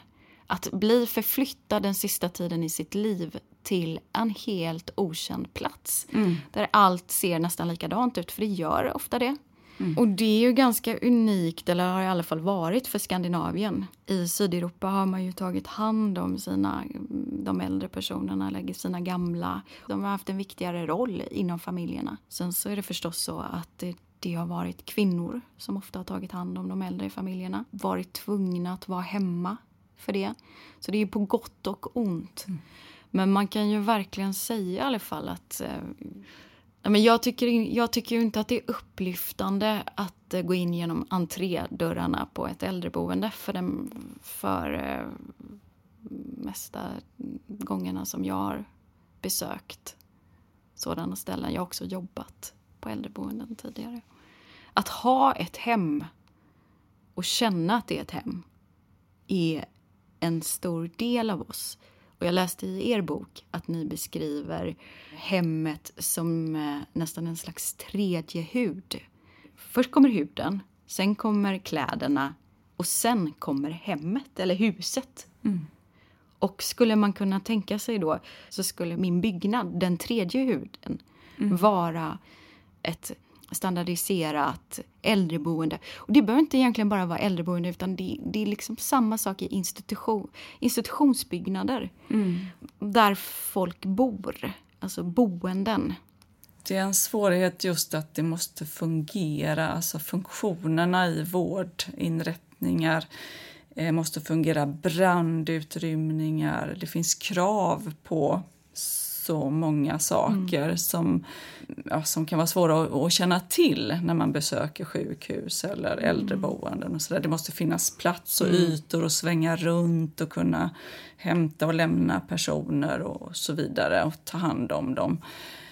att bli förflyttad den sista tiden i sitt liv till en helt okänd plats. Där allt ser nästan likadant ut, för det gör ofta det. Och det är ju ganska unikt, eller har i alla fall varit för Skandinavien. I Sydeuropa har man ju tagit hand om sina, de äldre personerna, eller sina gamla. De har haft en viktigare roll inom familjerna. Sen så är det förstås så att det, har varit kvinnor som ofta har tagit hand om de äldre i familjerna. Varit tvungna att vara hemma för det. Så det är på gott och ont. Men man kan ju verkligen säga i alla fall att eh, men jag, tycker, jag tycker ju inte att det är upplyftande att eh, gå in genom entrédörrarna på ett äldreboende för, den, för eh, mesta gångerna som jag har besökt sådana ställen. Jag har också jobbat på äldreboenden tidigare. Att ha ett hem och känna att det är ett hem är en stor del av oss. Och jag läste i er bok att ni beskriver hemmet som eh, nästan en slags tredje hud. Först kommer huden, sen kommer kläderna och sen kommer hemmet, eller huset. Och skulle man kunna tänka sig då så skulle min byggnad, den tredje huden, vara ett standardiserat äldreboende. Och det behöver inte egentligen bara vara äldreboende utan det, det är liksom samma sak i institution, institutionsbyggnader. Där folk bor, alltså boenden. Det är en svårighet just att det måste fungera, alltså funktionerna i vårdinrättningar eh, måste fungera, brandutrymningar, det finns krav på så många saker som, ja, som kan vara svåra att, att känna till när man besöker sjukhus eller äldreboenden. Och så där. Det måste finnas plats och ytor att svänga runt och kunna hämta och lämna personer och så vidare och ta hand om dem.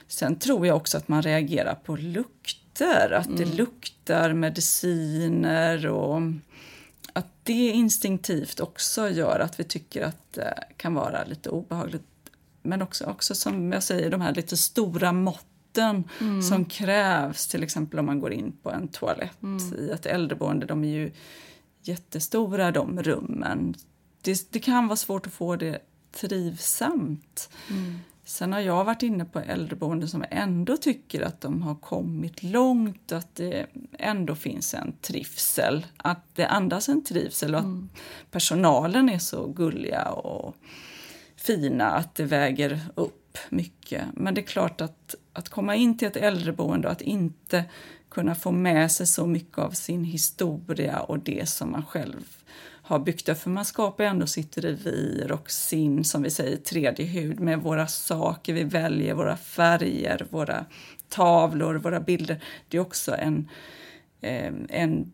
Sen tror jag också att man reagerar på lukter, att det luktar mediciner och att det instinktivt också gör att vi tycker att det kan vara lite obehagligt. Men också, också som jag säger, de här lite stora måtten som krävs, till exempel om man går in på en toalett i ett äldreboende. De är ju jättestora de rummen. Det, det kan vara svårt att få det trivsamt. Sen har jag varit inne på äldreboenden som ändå tycker att de har kommit långt, att det ändå finns en trivsel. Att det andas en trivsel och att personalen är så gulliga och fina att det väger upp mycket. Men det är klart att, att komma in till ett äldreboende och att inte kunna få med sig så mycket av sin historia och det som man själv har byggt upp. För man skapar ändå sitt revir och sin, som vi säger, tredje hud med våra saker vi väljer, våra färger, våra tavlor, våra bilder. Det är också en, eh, en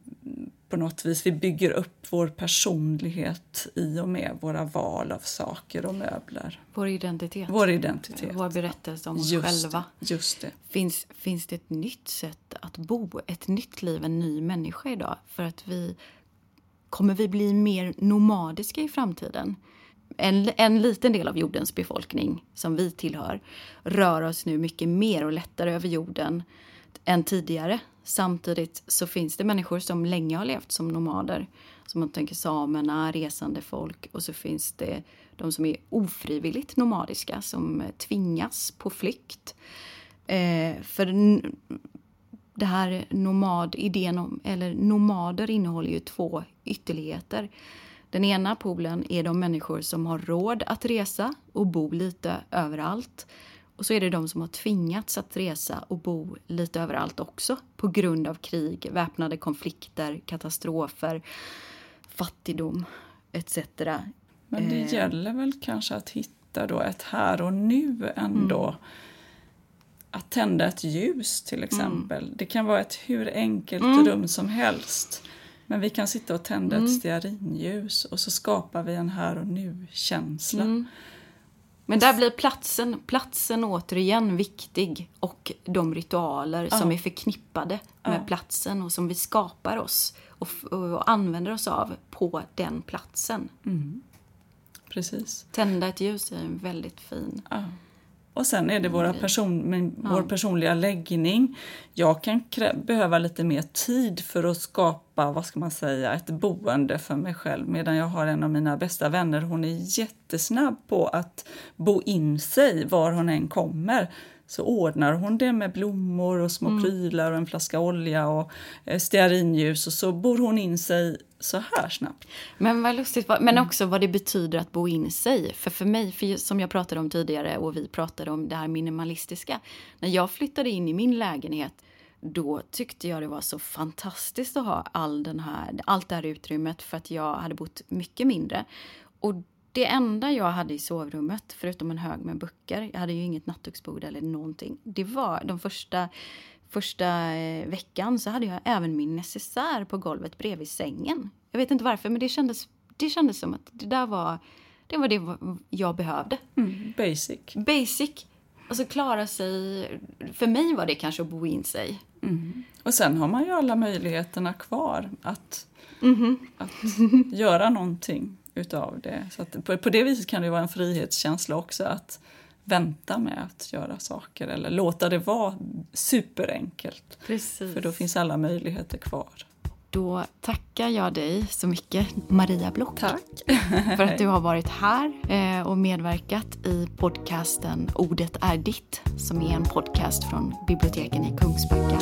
på något vis, vi bygger upp vår personlighet i och med våra val av saker och möbler. Vår identitet. Vår identitet. Vår berättelse om oss just, själva. Just det. Finns, finns det ett nytt sätt att bo, ett nytt liv, en ny människa idag? För att vi Kommer vi bli mer nomadiska i framtiden? En, en liten del av jordens befolkning, som vi tillhör, rör oss nu mycket mer och lättare över jorden än tidigare. Samtidigt så finns det människor som länge har levt som nomader. Som man tänker samerna, resande folk. Och så finns det de som är ofrivilligt nomadiska, som eh, tvingas på flykt. Eh, för det här nomad, idén om, eller nomader innehåller ju två ytterligheter. Den ena polen är de människor som har råd att resa och bo lite överallt. Och så är det de som har tvingats att resa och bo lite överallt också på grund av krig, väpnade konflikter, katastrofer, fattigdom etc. Men det eh. gäller väl kanske att hitta då ett här och nu ändå. Mm att tända ett ljus till exempel. Mm. Det kan vara ett hur enkelt mm. rum som helst. Men vi kan sitta och tända mm. ett stearinljus och så skapar vi en här och nu-känsla. Men där blir platsen, platsen återigen viktig och de ritualer ja. som är förknippade med ja. platsen och som vi skapar oss och, och, använder oss av på den platsen. Mm. Precis. Tända ett ljus är en väldigt fin ja. Och sen är det våra person, ja. vår personliga läggning. Jag kan behöva lite mer tid för att skapa vad ska man säga, ett boende för mig själv. Medan jag har en av mina bästa vänner, hon är jättesnabb på att bo in sig var hon än kommer så ordnar hon det med blommor och små mm. prylar och en flaska olja och eh, stearinljus och så bor hon in sig så här snabbt. Men vad lustigt, men också vad det betyder att bo in sig. För för mig, för som jag pratade om tidigare och vi pratade om det här minimalistiska. När jag flyttade in i min lägenhet då tyckte jag det var så fantastiskt att ha all den här, allt det här utrymmet för att jag hade bott mycket mindre. Och det enda jag hade i sovrummet, förutom en hög med böcker, jag hade ju inget nattduksbord eller någonting, det var de första, första eh, veckan så hade jag även min necessär på golvet bredvid sängen. Jag vet inte varför, men det kändes, det kändes som att det där var det, var det jag behövde. Mm, basic. Basic. Alltså klara sig. För mig var det kanske att bo in sig. Mm. Och sen har man ju alla möjligheterna kvar att, mm. att göra någonting utav det. Så på, på det viset kan det vara en frihetskänsla också att vänta med att göra saker eller låta det vara superenkelt. Precis. För då finns alla möjligheter kvar. Då tackar jag dig så mycket, Maria Block. Tack. För att [LAUGHS] du har varit här eh, och medverkat i podcasten Ordet är ditt, som är en podcast från biblioteken i Kungsbacka.